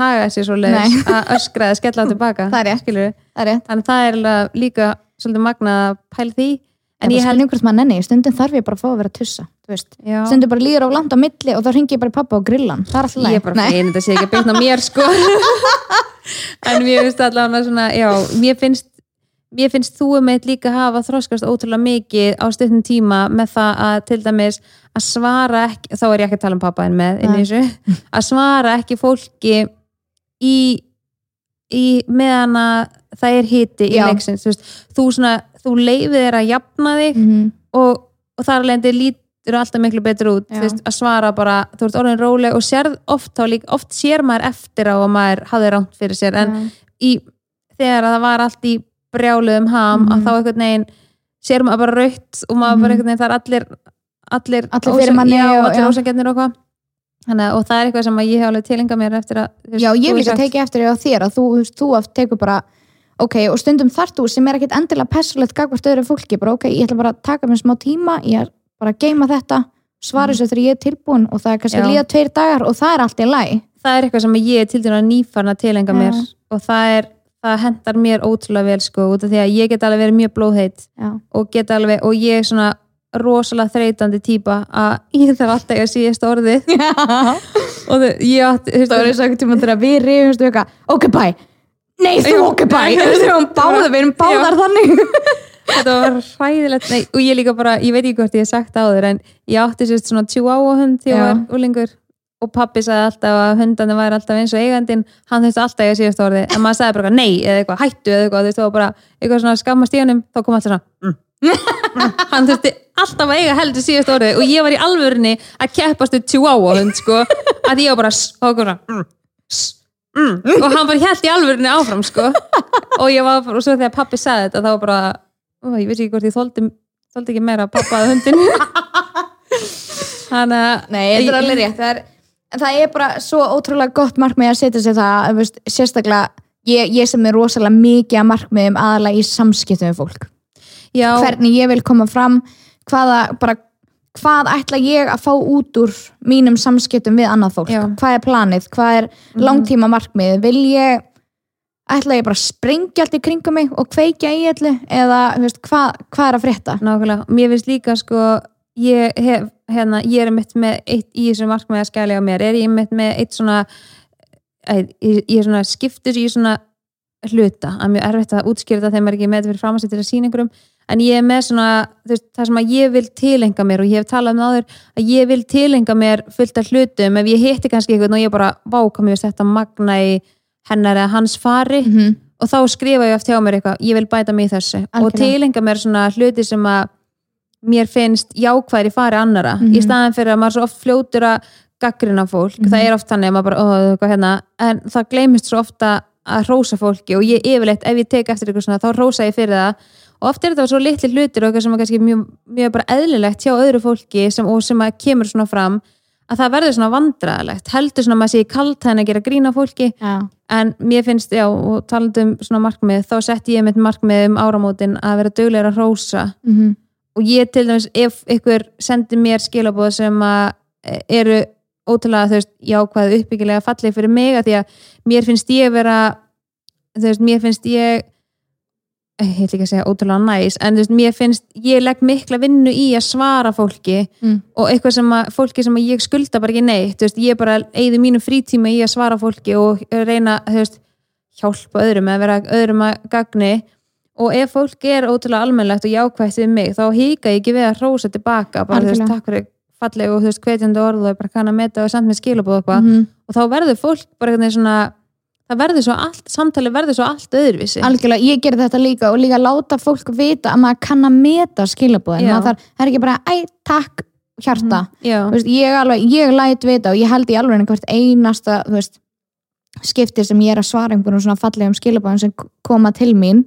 haga sér svo leiðis að öskra eða skella á tilbaka Það er rétt. þannig að það er líka svolítið magnað að pæla því. En ég held einhvers maður nenni, stundum þarf ég bara að fá að vera að tussa stundum bara líður á langt á milli og þá ringi ég bara í pappa og grillan það er alltaf ég er bara fegin þetta sé ekki að *laughs* byggna mér sko. En mér finnst allavega svona já, mér finnst mér finnst þú um eitt líka hafa þroskast ótrúlega mikið á stundum tíma með það að til dæmis að svara ekki, þá er ég ekki að tala um pappa en með að svara ekki fólki í, í meðan að það er hiti í leiksins, þú þú þú leifir þér að jafna þig Mhm. og, og þar alveg lítur alltaf miklu betur út veist, að svara bara, þú ert orðin róleg og sérð oft líka, oft sér maður eftir á að maður hafði rámt fyrir sér en Já. í, þegar að það var allt í brjáluðum ham Mhm. að þá einhvern veginn sér maður bara rautt og maður bara Mhm. einhvern veginn það er allir allir, Allir ósangjarnir og hvað Þannig, að- og það er eitthvað sem ég hef alveg tilenga mér eftir að veist, Já, ég líka sagt- tekið eftir því á þér að þú, þú, tekur bara ok, og stundum þarf þú sem er ekkit endilega persónlegt gagvart öðru fólki, bara ok, ég ætla bara að taka mér smá tíma, ég er bara að geima þetta svara þessu þegar ég er tilbúin og það er kannski líða tveir dagar og það er allt í læg það er eitthvað sem ég er til dæna nýfarn að tilenga mér og það er það hendar mér ótrúlega vel sko út af því að ég get alveg verið mjög blóðheit og alveg, og ég er svona rosalega þreytandi típa að ég þarf alltaf að síðast orðið. Og þau, ég átti það var eins og einhvern tíma þegar við eitthvað, ok bæ nei þú ok veist, *laughs* við erum báða við erum báðar þannig. *laughs* Þetta var hræðilegt. Nei, og ég líka bara, ég veit ekki hvort ég hef sagt áður en ég átti sérst svona chihuahua hund þegar ég Já. var úlingur og pappi sagði alltaf að hundandi væri alltaf eins og eigandinn. Hann þurfti alltaf að síðast orðið. En maður sagði bara nei eða eitthvað hættu eða eitthvað, *laughs* hann þurfti alltaf að eiga heldur síðast orðið og ég var í alvörinni að keppast við chihuahua hund sko, að ég var bara og, bara, "Mm, sss, mm", og hann bara held í alvörinni áfram sko. Og ég var bara, og svo þegar pappi sagði þetta þá var bara, ó, ég vissi ekki hvort ég þóldi, þóldi ekki meira pappa að hundin þannig *laughs* að Nei, þetta er alveg rétt. Það er, það er bara svo ótrúlega gott markmið að setja sig það veist, sérstaklega, ég, ég sem er rosalega mikið að markmiðum aðalega í samskiptum við fólk, já, hvernig ég vil koma fram hvaða, bara hvað ætla ég að fá út úr mínum samskiptum við annað fólk? Já. hvað er planið, hvað er langtíma markmið vil ég ætla ég bara að sprengja allt í kringum mig og kveikja í allu eða veist, hvað, hvað er að frétta? Nákvæmlega, mér finnst líka sko ég hef, hérna, ég er mitt með eitt í þessum markmiði að skælega á mér. Er ég mitt með eitt svona ég, er svona skiptur í svona hluta, að mjög erfitt að útskýra þetta þegar maður er ekki með þetta fyrir fram að setja síningurum en ég er með svona, veist, það sem að ég vil tilenga mér og ég hef talað um það áður að ég vil tilenga mér fullt af hlutum ef ég hitti kannski eitthvað og ég bara vá, hvað mér finnst þetta magna í hennar eða hans fari mm -hmm. og þá skrifa ég oft hjá mér eitthvað, ég vil bæta mig í þessu og Algjörlega. tilenga mér svona hluti sem að mér finnst jákvæðir fari annara Mhm. í staðan fyrir að maður svo oft fljótur að gaggrina fólk, Mhm. það er oft þannig að maður bara, ó, hvað hérna, en það gleymist svo ofta að rósa fólki og ég yfirleitt ef ég tek eftir eitthvað svona, þá rósa ég fyrir það og oft er þetta svo litli hlutir og eitthvað sem er kannski mjög, mjög bara eðlilegt hjá öðru fólki sem, og sem að kemur svona fram að það verður svona vandræðalegt. Heldur svona að maður sé í kalt henni að gera grína fólki. Já, en mér finnst, já, og talandi um svona markmið, þá sett ég mitt markmið um áramótin að vera duglegur að rósa mm og ég til dæmis, ef ykkur sendir mér skilabóð sem að e, eru ótrúlega, þú veist, jákvæð uppbyggilega fallið fyrir mig, að því að mér finnst ég vera þú veist, mér finnst ég ég heit ekki að segja ótrúlega næs, en þú veist, mér finnst ég legg mikla vinnu í að svara fólki Mm. og eitthvað sem að fólki sem að ég skulda bara ekki neitt, þú veist, ég bara eigði mínu frítíma í að svara fólki og reyna, þú veist, hjálpa öðrum eða vera öðrum að gagni og ef fólk er ótrúlega almennlegt og jákvætt við mig, þá híka ég ekki við að hrósa tilbaka, bara þú veist, takk fyrir falleg og þú veist, hvetjandi orð og bara kann að meta og samt með skilabóð eitthvað Mhm. og þá verður fólk bara veginn svona það verður svo allt, samtali verður svo allt öðruvísi. Algjörlega, ég ger þetta líka og líka láta fólk vita að maður kann að meta skilabóðin, það er ekki bara æ, takk, hjarta. Þú veist, ég, alveg, ég læt vita og ég held í alveg hvert einasta veist, skipti sem ég er að svara einhvern svona fallegum skilabóðum sem koma til mín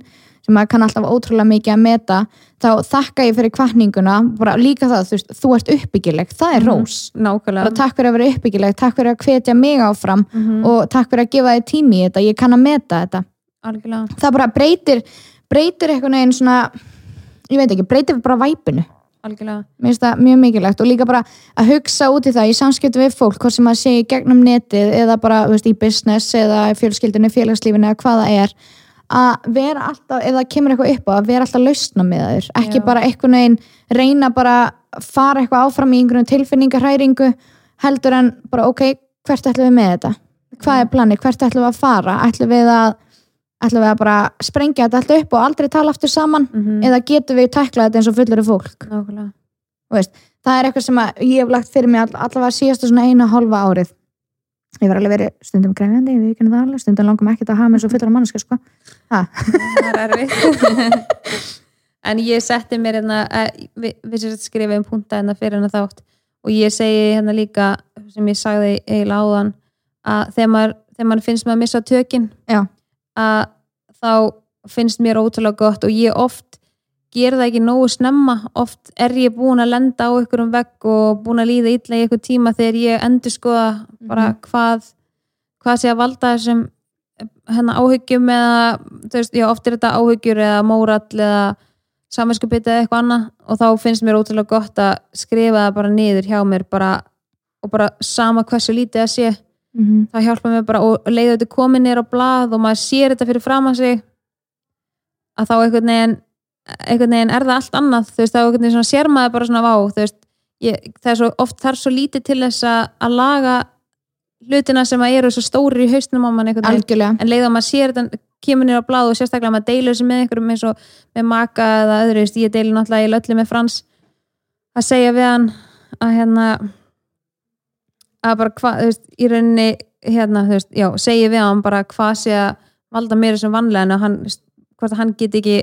sem maður kann alltaf ótrúlega mikið að meta þá þakka ég fyrir kvartninguna bara líka það, þú veist, þú ert uppbyggileg. Það er Mhm. rós, nákvæmlega. Bara takk fyrir að vera uppbyggileg. Takk fyrir að hvetja mig áfram. Mhm. og takk fyrir að gefa þig tími í þetta, ég kann að meta þetta. Algjörlega. Það bara breytir breytir eitthvað neginn svona ég veit ekki, breytir bara væpinu. Algjörlega. Mér finnst það mjög mikilvægt. Og líka bara að hugsa út í það í samskiptu við fólk hvort sem að sé gegnum netið eða bara veist, í business eða í fjölskyldunni, félagslífinu eða hvað það er að vera alltaf, ef það kemur eitthvað upp á að vera alltaf lausna með þaður, ekki Já. bara eitthvað neginn reyna bara fara eitthvað áfram í einhvern tilfinningarhæringu heldur en bara ok, hvert ætlum við með þetta? Hvað er planið, hvert ætlum við að fara? Ætlum við að ætlum við að bara sprengja þetta allt upp og aldrei tala aftur saman? Mhm. eða getum við tæklað þetta eins og fullur fólk? Nákvæmlega. Það er eitthvað sem ég hef lagt fyrir mig all, allavega síðasta svona eina hálfa árið. Ég var alveg verið stundum grefjandi ekki stundum langum ekkert að hafa mér svo fullar manneska sko. *laughs* en ég setti mér hérna eh, við, við sér skrifa um punta hérna fyrir hérna þátt. Og ég segi hérna líka sem ég sagði eiginlega áðan að þegar maður, þegar maður finnst maður að missa tökin Já. að þá finnst mér ótrúlega gott. Og ég oft ger það ekki nógu snemma. Oft er ég búin að lenda á einhverjum vegg og búin að líða illa í einhver tíma þegar ég endur skoða bara hvað hvað sé að valda þessum hennar áhyggjum eða þú veist, já, oft er þetta áhyggjur eða mórall eða saminskupið eða eitthvað annað og þá finnst mér ótrúlega gott að skrifa það bara niður hjá mér bara, og bara sama hversu lítið það sé. Mm það hjálpa mér bara og leiða þetta komið niður á blað og maður sér þetta fyrir fram að sig að þá einhvern veginn einhvern veginn er það allt annað. Þú veist, þá einhvern veginn sér maður bara svona vá þú veist, ég, það er svo oft þarf svo lítið til þess að, að laga hlutina sem að eru svo stórir í hausnum á mann en leiða maður sér þetta kemur niður á blað og sérstaklega maður deilur þessu með einhverjum eins og með maka eða öðru ég deilur náttúrulega í löllu með Frans. Að segja við hann að hérna að bara hvað, þú veist, í rauninni hérna, þú veist, já, segja við hann bara hvað sé að valda mér þessum vanlega en að hann, hvort að hann get ekki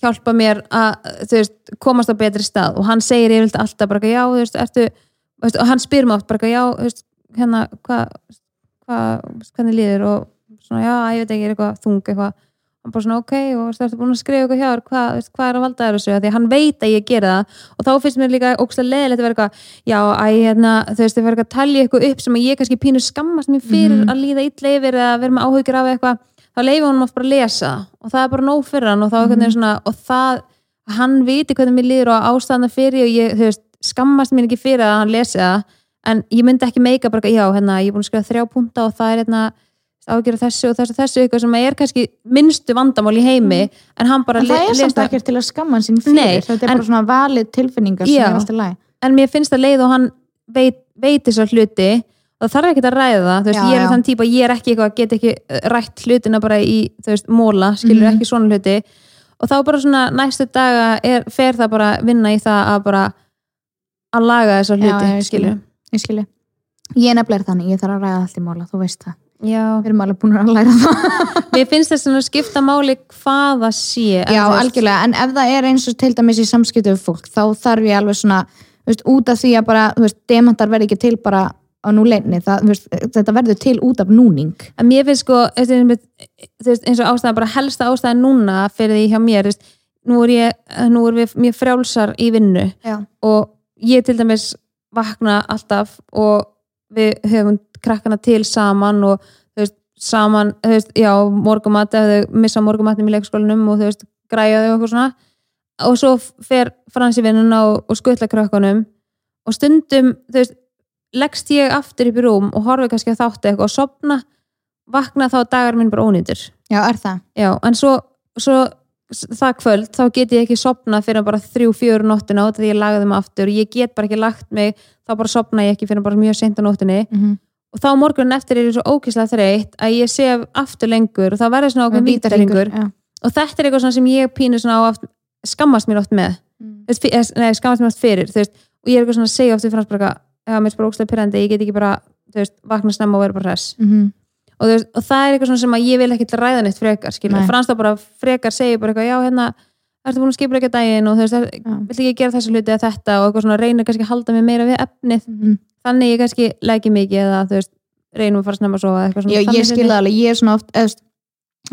hjálpa mér að þú veist, komast á betri stað. Og hann segir yfirleitt alltaf bara já, þú veist, ertu og hann spyr oft bara já, þú veist, hérna hvað, hvað, hvernig líður og svona, já, ég veit ekki, er eitthvað þung eitthvað, hann bara svona, ok og þú ertu búin að skrifa eitthvað hjá þér, veist, hvað er að valda þér þessu, því að hann veit að ég gera það og þá finnst mér líka ógstlega leðilegt að vera eitthvað já, æ, hérna, þú veist, þið verður eitthvað að talja eitthvað upp sem að ég kannski pínu skammast mér fyrir Mhm. að líða illa yfir eða vera með áhyggjur af eitthvað þá leiði honum oft bara að lesa og það er bara nóg fyrir hann og þá mm Mhm. -hmm. svona, og það, hann viti hvernig mér líður og ástæðana og en ég myndi ekki meika bara, já, hérna, ég er búin að skrifa þrjá punta og það er hérna ágjöra þessu og þessu, þessu eitthvað sem er kannski minnstu vandamál í heimi en hann bara en það er samt ekkert til að skamma sín fyrir Nei, þetta er en- bara svona valið tilfinningar sem Já. er alltaf læg en mér finnst að leið og hann veit, veit þessar hluti og það þarf ekki að ræða það, þú veist, Já, ég er já. þann típa ég er ekki eitthvað, get ekki eh, rætt hlutina bara í, þú veist, móla, skilur Mhm. ekki svona hluti og þá bara svona næstu daga er, fer það bara vinna í það að bara að laga þessar hluti, skilur ég skilji. Ég er nefnilega þannig, ég þarf að ræða allt í móla, þú veist það. Já, við erum alveg búin að læra það. *laughs* Mér finnst þess að skipta máli hvað það sé já, algjörlega, en ef það er eins og til dæmis í samskiptu við fólk, þá þarf ég alveg svona veist, út af því að bara, þú veist, demantar verði ekki til bara á núleginni, þetta verður til út af núning. En mér finnst sko, eins og ástæðan, bara helsta ástæðan núna fyrir því hjá mér, veist, nú er, ég, nú er við mjög frjálsar í vinnu já, og ég til dæmis vakna alltaf og við höfum krakkana til saman og þú veist, saman, þú veist, já, morgumat ef þau missa morgumatnum í leikskólanum og þú veist, græja þau og eitthvað svona. Og svo fer Frans í vinnuna og, skuttla krökkunum og stundum, þú veist, leggst ég aftur upp í rúm og horfi kannski að þáttu eitthvað og sopna, vakna þá dagar minn bara ónýtur. Já, er það? Já, en svo, svo það kvöld, þá get ég ekki sopnað fyrir bara þrjú, fjögur nóttina og því ég lagði mig aftur ég get bara ekki lagt mig þá bara sopna ég ekki fyrir bara mjög seint á nóttinni mm -hmm. og þá morgunin eftir er ég svo ókíslega þreytt að ég sef aftur lengur og það verður svona okkur vítaringur já. og þetta er eitthvað sem ég pínu svona á skammast mér oft með Mm. Eh, nei, skammast mér oft fyrir veist, og ég er eitthvað svona að segja oft við frans bara eða mér er bara ókslega pyrrandi, ég get ekki bara veist, vakna snemma og vera bara hress Mhm. Og, veist, og það er eitthvað sem að ég vil ekki ræða neitt frekar, skilur, Nei. Frans þá bara frekar segir bara eitthvað, já hérna ertu búin að skipa ekki daginn og þú veist, vill ekki gera þessu hluti eða þetta? Og eitthvað svona reynir kannski að halda mig meira við efnið. Mhm. þannig ég kannski leggi mikið eða þú veist, reynum að fara snemma að sofa eitthvað svona Já, ég skil það alveg, ég er svona oft eða,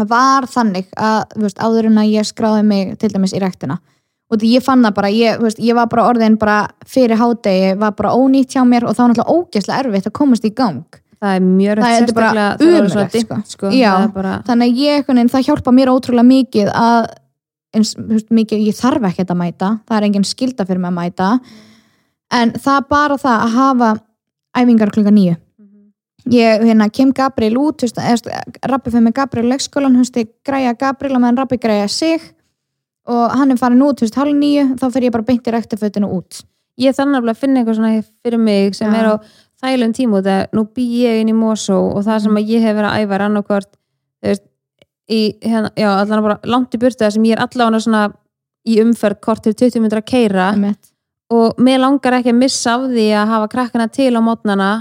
var þannig að veist, áður en að ég skráði mig til dæmis í rektina og ég fann það bara ég, veist, ég var bara orðin bara fyrir hádegi var bara ónýtt hjá mér og þá var náttúrulega ógeðslega erfitt að komast í gang það er mjög Það er bara dimmt, sko. sko. Bara, þannig að ég, veginn, það hjálpa mér ótrúlega mikið að eins, veist, mikið, ég þarf ekkert að mæta það er engin skilda fyrir mig að mæta en það er bara það að hafa æfingar klukka nýju ég hérna, kem Gabriel út veist, Rabbi fyrir mig Gabriel leikskólan þú veist, ég græja Gabriel og meðan Rabbi græja sig og hann er farin út þú veist, halv nýju, þá fyrir ég bara beint í rektifötinu út ég þannig að finna eitthvað svona fyrir mig sem Já. er á þælum tíma út að nú bý ég inn í Mosó og það sem að ég hef verið að æfa er veist, í, hérna, já, allan bara langt í burtu það sem ég er allan svona í umferð kort til 20 minnur að keira og mér langar ekki að missa af því að hafa krakkana til á mótnana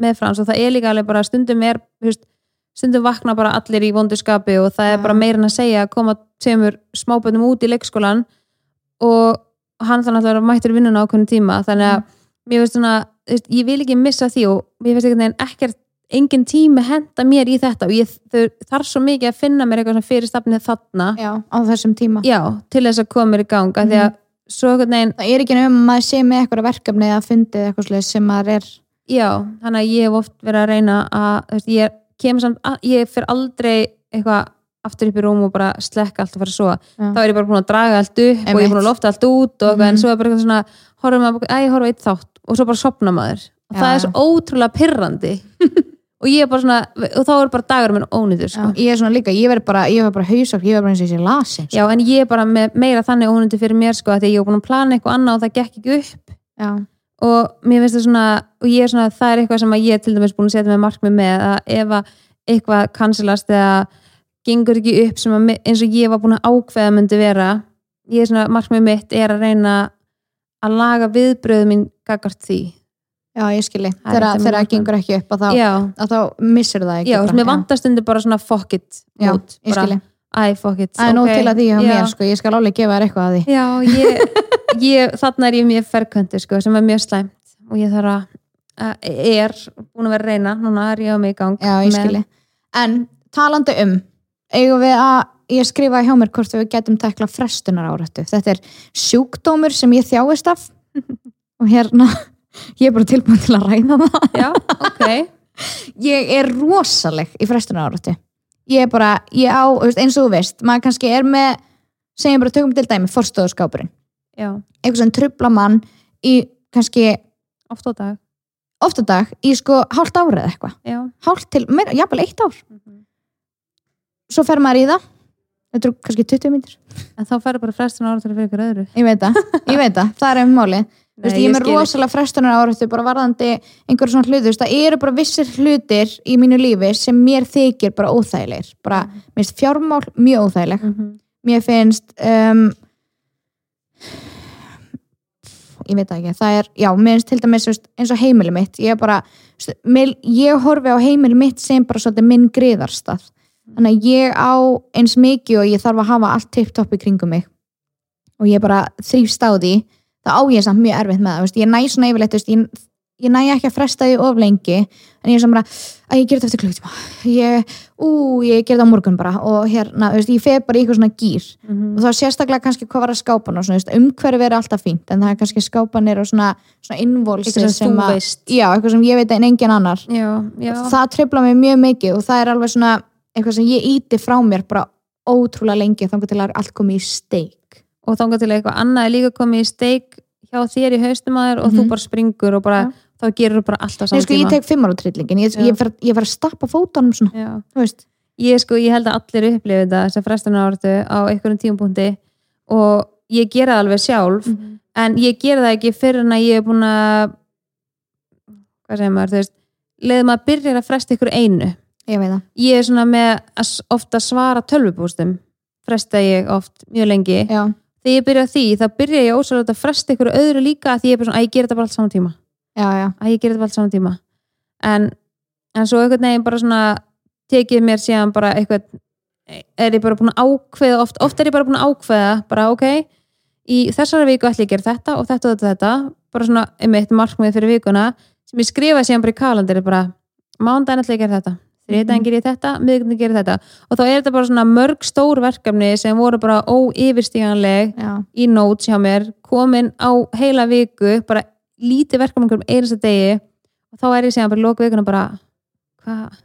með frans og það er líka alveg bara stundum er veist, stundum vakna bara allir í vondurskapi og það er Já. bara meira en að segja að koma tveimur smáböndum út í leikskólan og hann þannig að það mættur vinnuna á ákveðnum tíma. Þannig að mér finnst svona ég vil ekki missa því og mér finnst einhvern veginn ekkert engin tími henda mér í þetta og ég þarf svo mikið að finna mér eitthvað svona fyrir stafnið þarna já, á þessum tíma já, til þess að koma mér í gang að svo einhvern veginn það er ekki nefnum að sé með eitthvað verkefni eða fundið eitthvað sem maður er Já, þannig að ég hef oft verið að reyna að, veist, ég kemur samt, að- ég fer aldrei eitthvað aftur upp í rúm og bara slekka allt og fara svo. Já. Þá er ég bara búin að draga allt upp og ég er búin að lofta allt út og eitthvað, Mhm. en svo er bara eitthvað svona, horfum maður, að ég horfa eitt þátt og svo bara sopna maður. Og það er svo ótrúlega pirrandi. *laughs* og ég er bara svona, og þá er bara dagur minn ónýtur, Já, sko. ég er svona líka, ég verð bara, bara hausokk, ég verð bara eins og ég sé lasin sko. Já, en ég er bara með meira þannig ónýtur fyrir mér, sko, að því að ég er búin að plana eitthvað annað og það gekk ekki upp. já, og mér finnst það svona og ég er svona, það er eitthvað sem að ég til dæmis búin að setja með markmið með að ef að eitthvað kansilast eða gengur ekki upp sem að, eins og ég var búin að ákveða myndi vera ég er svona, markmið mitt er að reyna að laga viðbröðu mín gagart því já, ég skilji þegar það gengur ekki upp að þá, að þá missir það ekki já, bara, mér vantar stundu bara svona fuck it já, út, ég skilji æ, fuck it Það er nóg ok. til að því Já. mér, sko, ég skal alveg gefa þér eitthvað að því. Já, ég, ég, þarna er ég mjög ferköntu sko, sem er mjög slæmt og ég þarf að, að er búin að vera að reyna, núna er ég á mig í gang Já, ég skilji. En talandi um, eigum við að, ég skrifa hjá mér hvort við getum tekla frestunar árættu. Þetta er sjúkdómur sem ég þjáist af *laughs* og hérna, ég er bara tilbúin til að ræða það. Já, ok *laughs* Ég er rosaleg í frestunar árættu. Ég er bara, ég á, eins og þú veist, maður kannski er með, segjum bara tökum til dæmi, forstöðuskápurinn. Já, Eitthvað sem trubla mann í kannski oft á dag ofta dag í sko hálft árið eitthvað. Já, Hálft til, meira, jafnvel eitt ár. Svo fer maður í það. Þetta eru kannski 20 mínútur. en þá færðu bara frestun ára til að fyrir ykkur öðru. Ég veit það, ég veit það, það er um máli Nei, ég er með rosalega frestunar árættu bara varðandi einhverjum svona veist, það eru bara vissir hlutir í mínu lífi sem mér þykir bara óþægilegir, bara, mér finnst fjármál mjög óþægileg, Mhm. mér finnst um, ég veit það ekki. Það er, já, mér finnst til dæmis eins og heimili mitt, ég er bara ég horfi á heimili mitt sem bara svolítið minn griðarstað þannig að ég á eins mikið og ég þarf að hafa allt tipptopp í kringum mig. Og ég bara þrýfst á því. Það á ég samt mjög erfitt með það, ég næ svona yfirleitt, veist, ég, ég næ ekki að fresta því of lengi, en ég er svona bara að ég ger þetta eftir klukktíma ég, ég ger þetta á morgun bara. Og hérna, veist, ég fer bara í eitthvað svona gýr Mhm. og þá sérstaklega kannski hvað var að skápan og svona, veist, umhverfi er alltaf fínt en það er kannski skápanir og svona, svona innvolsi Eitthvað sem þú veist. já, eitthvað sem ég veit en engin annar. Já, já. Það trefla mig mjög mikið og það er alveg svona eitthvað sem ég íti frá mér bara ótrúlega lengi þangar til að allt komið í steik. Og þangað til að eitthvað annað er líka komið í steik hjá þér í haustum að þér og þú Mhm. bara springur og bara, Já. þá gerur þú bara allt á Nei, saman sko, ég tíma. tek fimm ára trillingin. Ég, ég, fer, ég fer að stappa fótunum svona, þú veist. Ég sko, ég held að allir upplifi þetta sem frestunar áratu á einhverjum tímapunkti og ég gera það alveg sjálf en ég gera það ekki fyrir en að ég er búin að hvað segir maður, þú veist leiðum að byrja að fresta ykkur einu ég veit það, ég er svona með að ofta svara tölvupústum fresta ég oft mjög lengi. Já, þegar ég byrja því, þá byrja ég ósvöld að fresta ykkur öðru líka að því ég er bara svona, að ég gera þetta bara allt saman tíma. Já, já. Að ég gera þetta bara allt saman tíma. En, en svo einhvern veginn bara svona tekið mér síðan bara eitthvað er ég bara búin að ákveða oft, oft er ég bara búin að ákveða bara ok, í þessari viku ætla ég að gera þetta og þetta og þetta, og þetta. Bara svona einmitt markmið fyrir vikuna sem ég skrifa síðan bara í kalandir bara mándaginn ætla ég að gera þetta þriðdaginn ger ég þetta, miðvikudaginn ger ég þetta. Og þá er þetta bara svona mörg stór verkefni sem voru bara óyfirstíganleg í notes hjá mér komin á heila viku bara lítið verkefni um einasta degi. Og þá er ég síðan bara vikuna bara hvað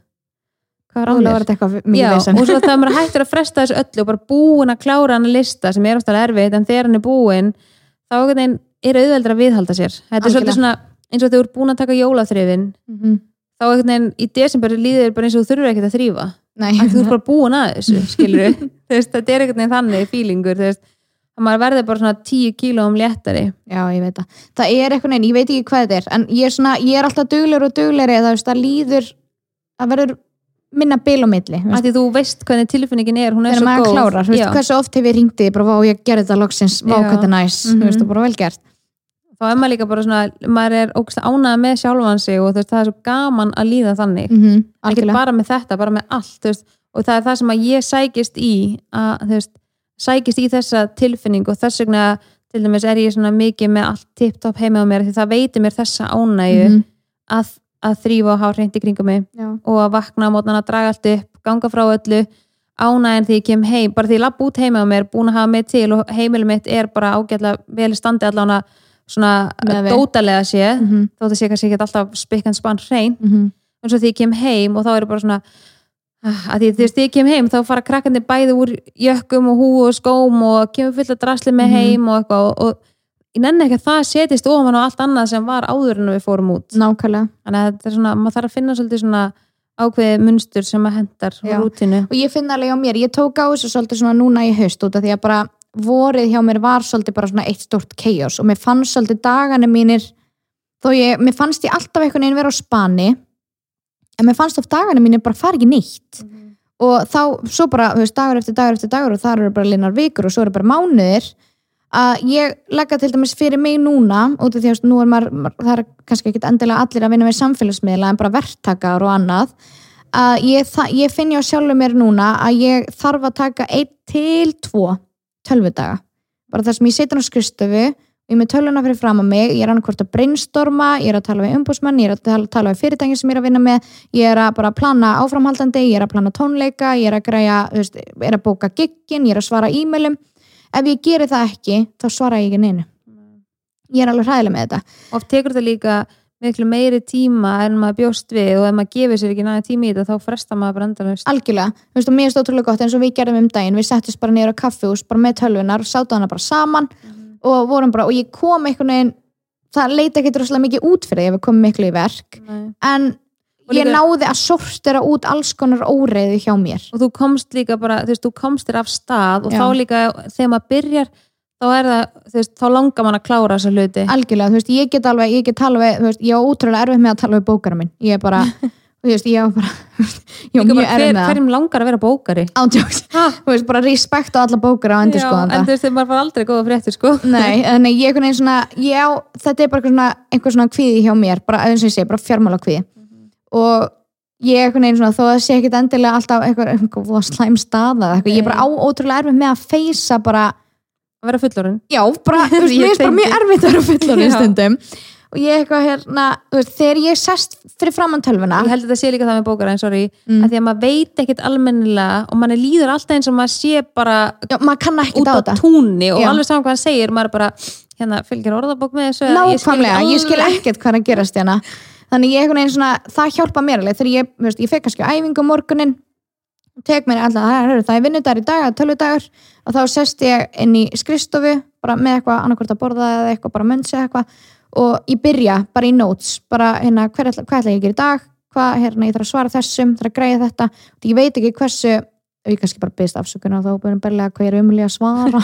hvað er á Ólega mér? var þetta eitthvað Já, mikið vesen. og svo það er maður *laughs* hættur að fresta þessu öllu og bara búin að klára hann að lista sem er ofta erfitt en þegar hann er búin þá er auðveldur að viðhalda sér. Þetta er Algjörlega. svolítið svona eins og þú ert búin að taka jólaþrifin. Mhm. Þá einhvern veginn í desember líður bara eins og þú þurfur ekkert að þrýfa að þú ert bara búin að þessu, *laughs* skilur þetta er einhvern veginn þannig fílingur veist, að maður verður bara svona 10 kílóum léttari. Já, ég veit það. Það er eitthvað neinn, ég veit ekki hvað þetta er, en ég er, svona, ég er alltaf duglegur og það, veist, það líður, það verður minna bil á milli. þú af veist. því þú veist hvernig tilfinningin er hún er Þegar svo maður góð. klárar, þú veist, Já. hversu oft hef ég ringdi, bara vá, ég gerði þetta loksins, hvað þetta er næs, þá er maður líka bara svona maður er ógst ánað með sjálfan sig og veist, það er svo gaman að líða þannig Mm -hmm. ekki bara með þetta, bara með allt veist, og það er það sem að ég sækist í að, veist, sækist í þessa tilfinning og þess vegna til dæmis er ég svona mikið með allt tipp-topp heima á mér því það veitir mér þessa ánægju Mhm. að, að þrýfa og hafa hreint í kringum mig Já. og að vakna á mótnan að draga allt upp ganga frá öllu ánægin því ég kem heim bara því ég lapp út heima á mér, búin að hafa mig til og heimilið mitt er bara ágætlega vel standi allan að svona dótalega sé Mm -hmm. þótt að sé kannski ekki alltaf spikkan spann hrein Mm -hmm. en svo því ég kem heim og þá er bara svona ah, að því þú veist, því ég kem heim þá fara krakkandi bæði úr jökkum og hú og skóm og kemur fullt að drasli með Mhm. heim og eitthvað og, og ég nenni ekki að það setist ofan á allt annað sem var áður en við fórum út Nákvæmlega. þannig að þetta er svona, maður þarf að finna svolítið svona ákveðið munstur sem að hendar Og ég finn alveg á mér, ég tók á þessu svolítið svona núna í haust út af því að bara vorið hjá mér var svolítið bara svona eitt stort chaos og mér fannst svolítið dagana mínir þó ég, mér fannst ég alltaf einhvern veginn vera á spani en mér fannst of dagana mínir bara fara ekki nýtt og þá, svo bara, þú veist, dagur eftir dagur eftir dagur og þar eru bara linnar vikur og svo eru bara mánuðir að ég leggja til dæmis fyrir mig núna út af því að nú er maður, það er kannski ekki endilega allir að vinna með samfélagsmiðla en bara verktakar og annað að ég, ég finn ég á sjálfur mér núna að ég þarf að taka einn til tvo tölvudaga bara þar sem ég situr á skristofu og ég með tölvuna fyrir fram á mig, ég er annarkvort að brainstorma, ég er að tala við umbúsmann, ég er að tala, við fyrirtækin sem ég er að vinna með, ég er að bara plana áframhaldandi, ég er að plana tónleika, ég er að græja, veist, er að bóka giggin, ég er að svara e-mailum. Ef ég geri það ekki, þá svara ég ekki neinu. Ég er alveg hræðileg með þetta. oft tekur þetta líka miklu meiri tíma en maður bjóst við og ef maður gefur sér ekki næði tími í þetta þá frestar maður bara endalaust. Algjörlega, þú veist, og mér er stótrúlega gott eins og við gerðum um daginn, við settist bara niður á kaffihús bara með tölvunar, sátu hana bara saman og vorum bara, og ég kom einhvern veginn það leita ekki droslega mikið út fyrir ef við komum miklu í verk Nei. en ég líka- náði að sortera út alls konar óreiðu hjá mér. Og þú komst líka bara, þú veist, þú komst þér af stað og Já. þá líka þegar maður byrjar þá er það, þú veist, þá langar mann að klára þessa hluti. Algjörlega, þú veist, ég get alveg, ég get alveg þú veist, ég á útrúlega erfið með að tala við bókara minn. Ég er bara, *laughs* þú veist, ég á bara *laughs* ég á mjög bara, erfið með það. hverjum langar að vera bókari? Ándjóks, *laughs* þú veist, bara respekt á alla bókara á endur Já, en þú veist, þeir var aldrei góða fréttir sko. Nei, þannig ég einhvern veginn svona, ég á, þetta er bara svona, einhver svona kvíði hjá mér, bara eins og ég segi, bara fjármála kvíði. Og ég einhvern veginn svona, þó að sé ekkit endilega alltaf eitthvað, eitthvað voða slæm staða ég er bara á ótrúlega erfið með að feysa bara, að vera fullorinn já, bara, *laughs* þú veist, Ég mér er bara mjög erfitt að vera fullorinn stundum. Og ég eitthvað hérna, þú veist, þegar ég sest fyrir framann tölvuna, ég held að þetta sé líka það með bókara, en sorry. Mm. að því að maður veit ekkit almennilega og manni líður alltaf eins og maður sé bara já, maður út á túnni og Já. alveg saman hvað hann segir maður bara, hérna, fylgir orðabók með þessu eða ég skil Nákvæmlega, ég skil alveg- ekkert hvað að gerast hérna. Þannig ég einhvern veginn svona, það hjálpa mér alveg. Þegar ég, veist, ég fekk kannski æfingu morgunin tek mér alltaf, er, það er vinnudagur í dag tölvudagur og þá sest ég inn í skristofu, bara með eitthvað annarkvort að borða eða eitthvað, bara mönsi eitthvað. Og ég byrja bara í notes bara hérna, hver, ætla- hvað ætla ég að gera í dag? Hvað, hérna, ég þarf að svara þessum, þarf að greiða þetta? Og ég veit ekki hversu og ég kannski bara byrst afsökunar og þá byrjum berlega hvað ég er umlega að svara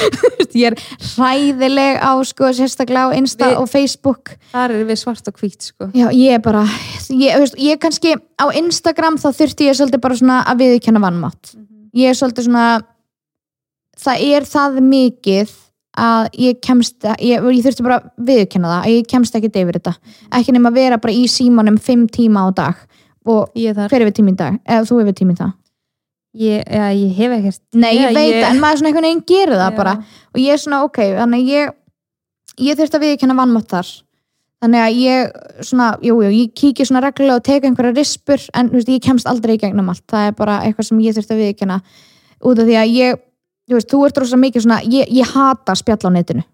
*laughs* ég er hræðileg á sko, sérstaklega á Insta Við- og Facebook þar er við svart og hvít sko. Já, ég er bara, ég, veist, ég kannski á Instagram þá þurfti ég svolítið bara svona að viðurkenna vannmátt. Ég er svolítið svona, það er það mikið að ég kemst, ég, ég þurfti bara að viðurkenna það, að ég kemst ekki yfir þetta. Ekki nema að vera bara í símanum fimm tíma á dag og er hver er við tíminn dag? Eða þú er við tíminn það? Ég, ja, ég hef ekkert Nei, ég Já, veit ég- en maður svona einhvern veginn gerir það Já. bara. Og ég er svona, ok, þannig ég ég þurfti að viðurkenna vannmátt þar. Þannig að ég svona, jú, jú, ég kíki svona reglulega og teka einhverja rispur en veist, ég kemst aldrei í gegnum allt. Það er bara eitthvað sem ég þurfti að viðurkenna. Út af því að ég, þú veist, þú ert rosa mikið svona, ég, ég hata spjall á netinu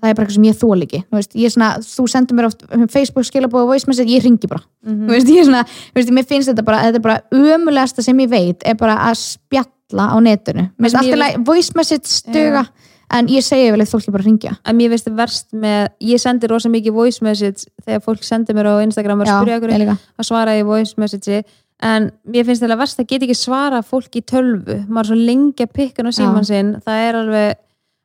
það er bara eitthvað sem ég þól ekki. Þú veist, ég svona, þú sendur mér oft um Facebook skilabóð og voice message, ég ringi bara. Mhm. þú veist, ég svona, veist, mér finnst þetta bara þetta er bara ömulegasta sem ég veit er bara að spjalla á netinu. Finnst leið, voice message stuga en ég segi vel að fólk bara að ringja að mér veist verst með ég sendi rosa mikið voice message þegar fólk sendir mér á Instagram og spyrja okkur að svara í voice message en mér finnst þetta verst að geta ekki svara fólk í tölvu, maður er svo lengi að pikka á síman sinn, það er alveg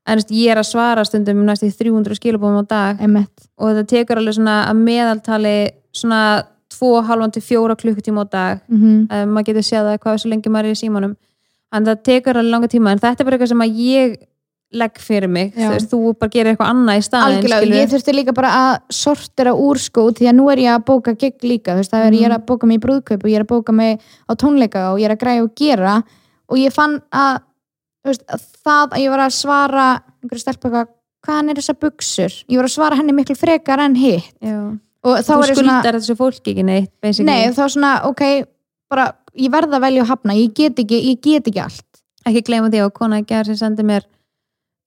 en veist, ég er að svara stundum um næstu 300 skilabóðum á dag. Einmitt. og þetta tekur alveg svona að meðaltali svona 2,5 til 4 klukkutíma á dag. Mm um, maður getur séð það hvað svo lengi maður er í símanum. En það tekur alveg langa tíma. En þetta er bara eitthvað sem að ég legg fyrir mig. Þú, veist, þú bara gerir eitthvað annað í staðin algjörlega, ég þurfti líka bara að sortera úr sko, því að nú er ég að bóka gig líka, þú veist, það er ég er að bóka mig í brúðkaup og ég er að bóka mig á tónleika og ég er að græja og gera. Og ég fann að, veist, að það að ég var að svara einhverju stelpa eitthvað, hvaðan er þessar buksur ég var að svara henni miklu frekar en hitt. Já. og þá þú er ég svona skuldar þessu fólki ekki neitt basically. nei, þá svona, ok, bara ég verða að velja að hafna, ég get ekki ég get ekki allt, ekki gleyma því að kona ekki sem sendi mér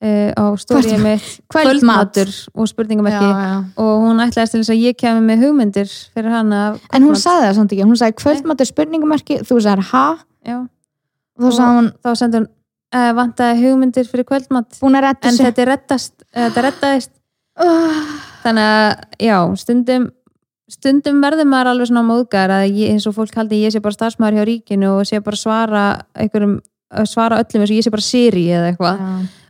uh, á stórið mitt kvöldmat. og spurningamerki. Já. og hún ætlaðist til þess að ég kemi með hugmyndir fyrir hana en hún sagði það samt ekki, hún sagði kvöldmatur spurningumarki, þú sagði ha? Já. og þá hún, þá sendi hún uh, vantaði hugmyndir fyrir kvöldmat. Búin að retta en sig þetta reddast uh, þetta reddaðist. Uh, þannig að já, stundum stundum verður maður alveg svona móðgar að ég, eins og fólk haldi ég sé bara starfsmæður hjá ríkinu og sé bara svara einhverjum, svara öllum eins og ég sé bara Siri eða eitthvað.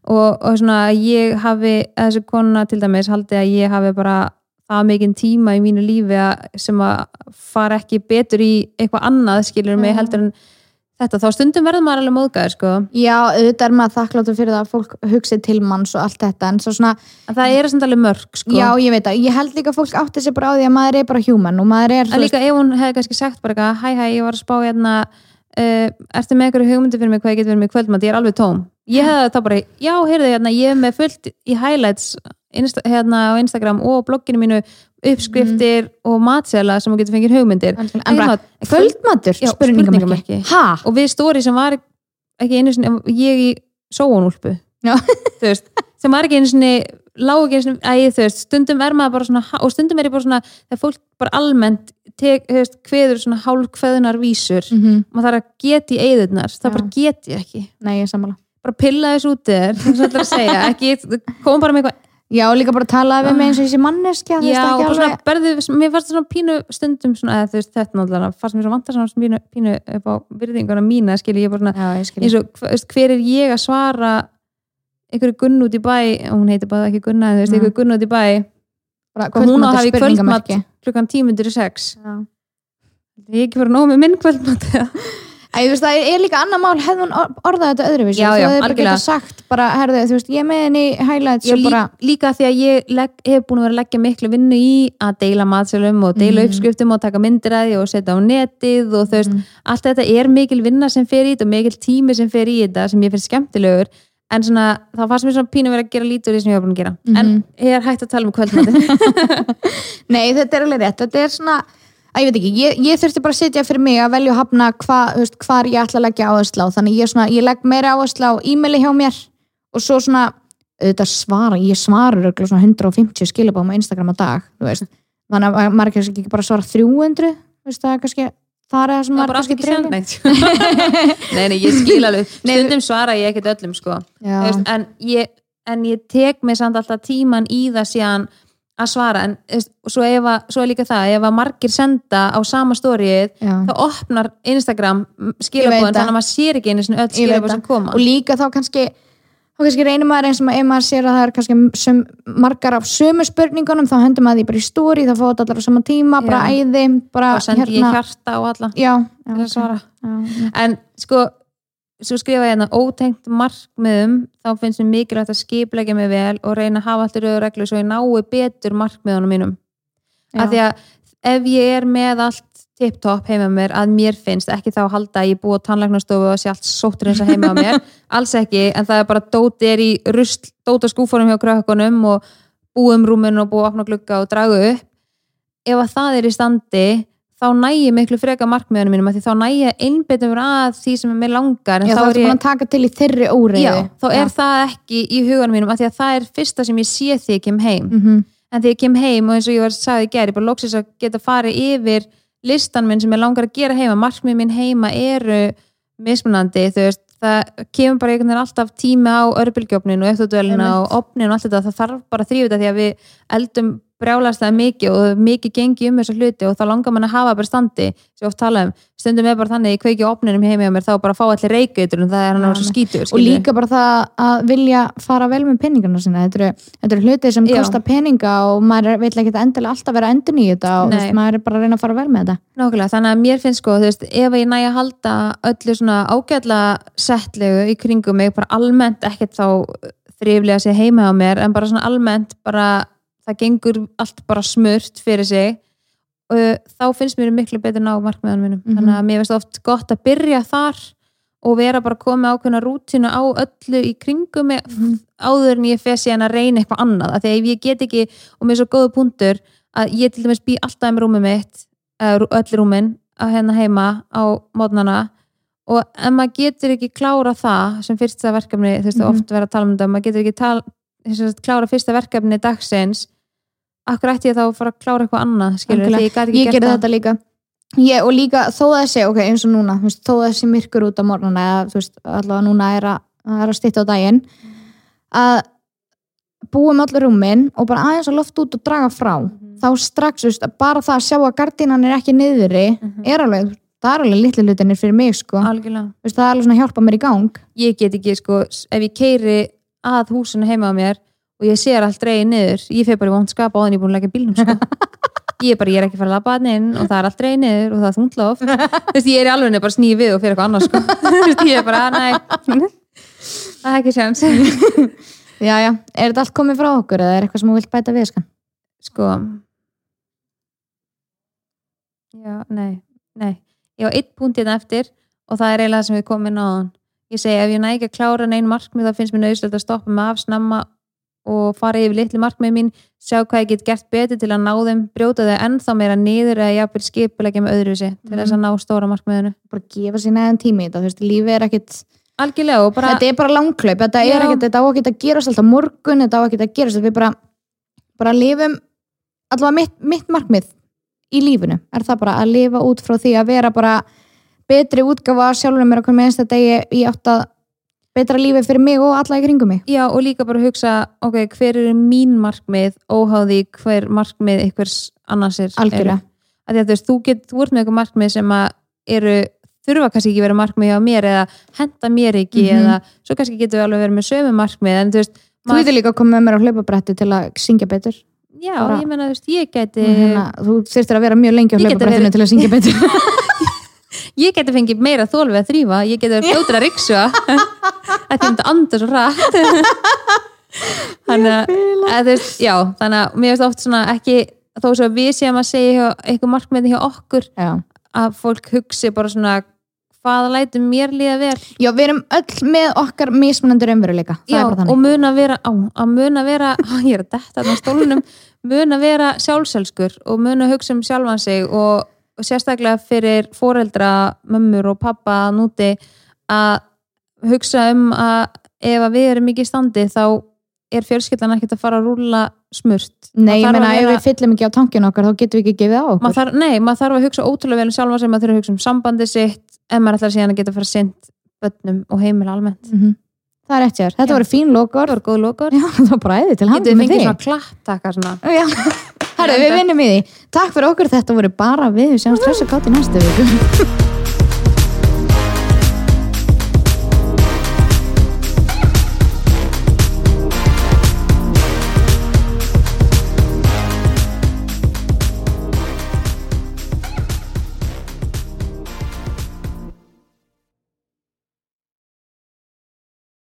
Og, og svona ég hafi að þessi kona til dæmis haldi að ég hafi bara það mikinn tíma í mínu lífi að, sem að fara ekki betur í eitthvað annað skilur mig Já. heldur en þetta, þá stundum verður maður alveg móðgæður sko. Já, auðvitað er maður þakkláttur fyrir það að fólk hugsi til manns og allt þetta en svo svona, en það er samt alveg mörg sko. já ég veit að ég held líka að fólk átti sig bara á því að maður er bara human og maður er, en líka ef hún hefði kannski sagt bara eitthvað, hæ hæ, ég var að spá hérna uh, ertu með einhverju hugmyndi fyrir mig hvað ég get verið með kvöldmatt, ég er alveg tóm ég hefði þá bara, já, heyrðu, hérna, ég hérna á Instagram og uppskriftir matsela sem þú getur fengið hugmyndir. Kvöldmatur, spurningamarki og við stóri sem var ekki einu sinni, ég í sóunúlpu. *laughs* Sem var ekki einu sinni lág ekki einu sinni, æ, þú veist, stundum er maður bara svona, og stundum er ég bara svona þegar fólk bara almennt tek, veist, kveður svona hálfkveðunar vísur mm maður þarf að geta í eyðurnar það Já. bara get ég ekki. Nei ég bara pilla þess út þér, ekki, kom bara með eitthvað já, líka bara talaði við mig eins og þessi manneskja já, og bara svona berðu, mér fannst það svona pínu stundum svona, eða þú veist, þetta náttúrulega fannst mér svo vantar svona pínu, pínu upp á virðinguna mína, skilji, ég bara svona já, ég skil eins og veist, hver er ég að svara einhverju gunn út í bæ og hún heitir bara ekki gunna, en þú veist, Mm. einhverju gunn út í bæ bara hún á að hafa í kvöldmatt klukkan tímundur í sex Já. ég ekki að nóg með minn kvöldmatt? Æ, veist, það er líka annar mál hefði hún or- orðað þetta öðruvísi Já, já, bara algjörlega. getað sagt bara, herðu, þú veist, ég er með henni í highlights Já, bara, líka því að ég legg, hef búin að vera að leggja miklu vinnu í að deila matselum og deila Mhm. uppskriftum og taka myndir að því og setja á netið og þú veist, Mhm. allt þetta er mikil vinna sem fer í þetta og mikil tími sem fer í þetta sem ég finnst skemmtilegur en svona, þá fannst mér svona pínu verið að gera lítið úr því sem ég var búin að gera en Mhm. ég er hægt að tala um kvöldmatin *laughs* nei, þetta er alveg rétt þetta er svona, að ég veit ekki ég, ég þurfti bara að setja fyrir mig að velja og hafna hva, veist, hvar ég ætla að leggja áherslu á. Þannig ég, svona, ég legg meira áherslu á e-maili hjá mér og svo svona auðvitað svara, ég svarur örugglega svona 150 skilabáum á Instagram á dag þú veist, þannig að maður kannski ekki bara að svara 300, þú veist, það er kannski það er það sem maður kannski send neitt *laughs* nei, nei, ég skil *laughs* alveg. stundum svara ég ekkert öllum sko. Veist, en, ég, en ég tek mig samt alltaf tíman í það síðan að svara en svo, ef að, svo er líka það, ef að margir senda á sama stórið þá opnar Instagram það. þannig að maður sér ekki einu öll skilabóð sem koma. Og líka þá kannski þá kannski reynir maður eins og ef maður sér að það er kannski sum, margar af sömu spurningunum þá hendur maður því bara í stóri þá fóðu allar á sama tíma, bara æði bara og sendi ég hjarta og alla. Já, já, svara. Já, en sko, svo skrifa ég hérna ótengt markmiðum þá finnst mér mikilvægt að skipleggja mig vel og reyna að hafa allt í rauður reglu svo ég nái betur markmiðunum mínum. Af því að ef ég er með allt tip-top heima mér að mér finnst ekki þá halda að ég búið á tannlæknastofu og sé allt sóttur eins að heima á mér. *laughs* Alls ekki, en það er bara dóti er í rusl, dóta skúfórum hjá krökkunum og búum rúmin og búið að opna glugga og dragu upp. Ef að það er í standi þá næ ég miklu freka markmiðunum mínum því þá næ ég einbyttum mér að því sem er mér langar já þá er ég búin að taka til í þeirri óriðu Já, þá er það ekki í huganum mínum því að það er fyrsta sem ég sé því ég kem heim. Mm -hmm. en þegar ég kem heim og eins og ég var sagði í gær ég bara loksis að geta farið yfir listan minn sem ég langar að gera heima. Markmið minn heima eru mismunandi þú veist, það kemur bara einhvern veginn alltaf tími á örbylgjófnin og eftirdölina Einmitt. og opnin og allt þetta. Það þarf bara þetta því að við eldum brjálast það mikið og mikið gengi um þessa hluti og þá langar mann að hafa bara standi sem ég oft tala um, stundum er bara þannig ég kveiki opninum heimi á mér þá bara að fá allir reykautur og það er hann Já, á svo skítur og líka bara það að vilja fara vel með peningarna sinna þetta eru, þetta eru hluti sem Já. kosta peninga og maður vill ekki endilega alltaf vera endur í þetta og veist, maður er bara að reyna að fara vel með þetta. Nákvæmlega, þannig að mér finnst sko, þú veist, ef ég næ að halda öllu svona ágætla settlegu í kringum mig, bara almennt ekkert þá þriflega sé heima á mér, en bara svona almennt bara, það gengur allt bara smurt fyrir sig og þá finnst mér miklu betur ná markmiðanum mínum, Mhm. þannig að mér finnst oft gott að byrja þar og vera bara að koma ákveðna rútínu á öllu í kringum mig Mhm. áður en ég fer síðan að reyna eitthvað annað, af því að ég get ekki og mér er svo góðu punktur að ég til dæmis bý alltaf um rúmið mitt öll rúmin að hérna heima á mótnana og ef maður getur ekki klára það sem fyrsta verkefni, þú veist, mm oft vera að tala um þetta, maður getur ekki tal, sem sagt, klára fyrsta verkefni dagsins akkur ætti ég þá að fara að klára eitthvað annað skilur, því ég gæti ekki ég gert það. þetta líka. Ég, og líka þó að þessi, ok, eins og núna þú veist, þó að þessi myrkur út á morgunna eða þú veist, allavega núna er að, það er að stýtta á daginn að búum allir rúmin og bara aðeins að loft út og draga frá. Þá strax, þú veist, bara það að sjá að gardínan er ekki niðri Mhm. er alveg, það er alveg litlu hlutinir fyrir mig sko, algjörlega. Þú veist, það er alveg svona að hjálpa mér í gang. Ég get ekki, sko, ef ég keiri að húsinu heima á mér og ég sér allt dreigið niður. Ég fer bara í vond skapa á þannig ég er búin að leggja bílnum sko. *laughs* ég er bara, ég er ekki að fara að labba hann inn og það er allt reynir og það er þungloft *laughs* þú veist, ég er í alveg bara sný við og fyrir eitthvað annars sko. *laughs* Þú veist, ég er bara, nei. Það er ekki séns. Já, já, er þetta allt komið frá okkur eða er eitthvað sem þú vilt bæta við skan? sko. Já, nei, nei. Ég á eitt punkt hérna eftir og það er eiginlega það sem við komum inn á ég segi ef ég næ ekki að klára neinn markmið þá finnst mér nöðslega að stoppa mig af snemma og fara yfir litli markmið mín sjá hvað ég get gert betur til að ná þeim brjóta þau ennþá meira niður eða jafnvel skipulegja með öðru sér til þess að ná stóra markmiðinu. Bara gefa sér neðan tími þetta, þú veist, lífið er ekkit algjörlega og bara þetta er bara langklaup, þetta Já. er ekkit þetta á ekkit að gerast alltaf morgun, þetta á ekkit að gerast við bara, bara lifum allavega mitt, mitt markmið í lífinu, er það bara að lifa út frá því að vera bara betri útgafa af sjálfur mér okkur með einsta degi í átt að betra lífi fyrir mig og alla í kringum mig. Já, og líka bara hugsa, ok, hver eru mín markmið óháði hver markmið einhvers annars er Algjörlega. því að þú veist, þú, get, þú ert með eitthvað markmið sem að eru þurfa kannski ekki vera markmið á mér eða henda mér ekki Mhm. eða svo kannski getur við alveg verið með sömu markmið en þú veist, Þú veitir líka að koma með mér á hlaupabretti til að syngja betur. Já, bara- ég menna, þú veist, ég geti hérna, Þú þurftir að vera mjög lengi á verið- til að syngja betur. *laughs* Ég geti fengið meira þól við að þrýfa ég geti verið *laughs* fljótur að ryksa þetta myndi anda svo rætt þannig að já, þannig að mér veist oft svona ekki, þó að við séum að segja eitthvað markmiði hjá okkur Já. að fólk hugsi bara svona hvaða lætum mér líða vel? Já, við erum öll með okkar mismunandi raunveruleika. Það já, er bara og mun að vera á, að mun að vera, á, *laughs* ég er að detta á stólunum mun að vera sjálfselskur og mun að hugsa um sjálfan sig og, og sérstaklega fyrir foreldra mömmur og pappa núti að hugsa um að ef að við erum ekki í standi þá er fjölskyldan ekkert að fara að rúla smurt. Nei, ég að ef við fyllum ekki á tankinu okkar þá getum við ekki gefið á okkur. Maður þarf, nei, maður þarf að hugsa ótrúlega vel um sjálfa sig, maður þarf að hugsa um sambandi sitt en maður ætlar síðan að geta að fara sint bönnum og heimil almennt. Mhm. Það er sér, þetta voru fín lokor það var góð lókur, Já, *laughs* það var bara æði til getur við með fengið þig svona klapptakar svona? Já, herru, við vinnum í því. Takk fyrir okkur, þetta voru bara við. Við sjáumst hress og kátt í næstu viku *laughs*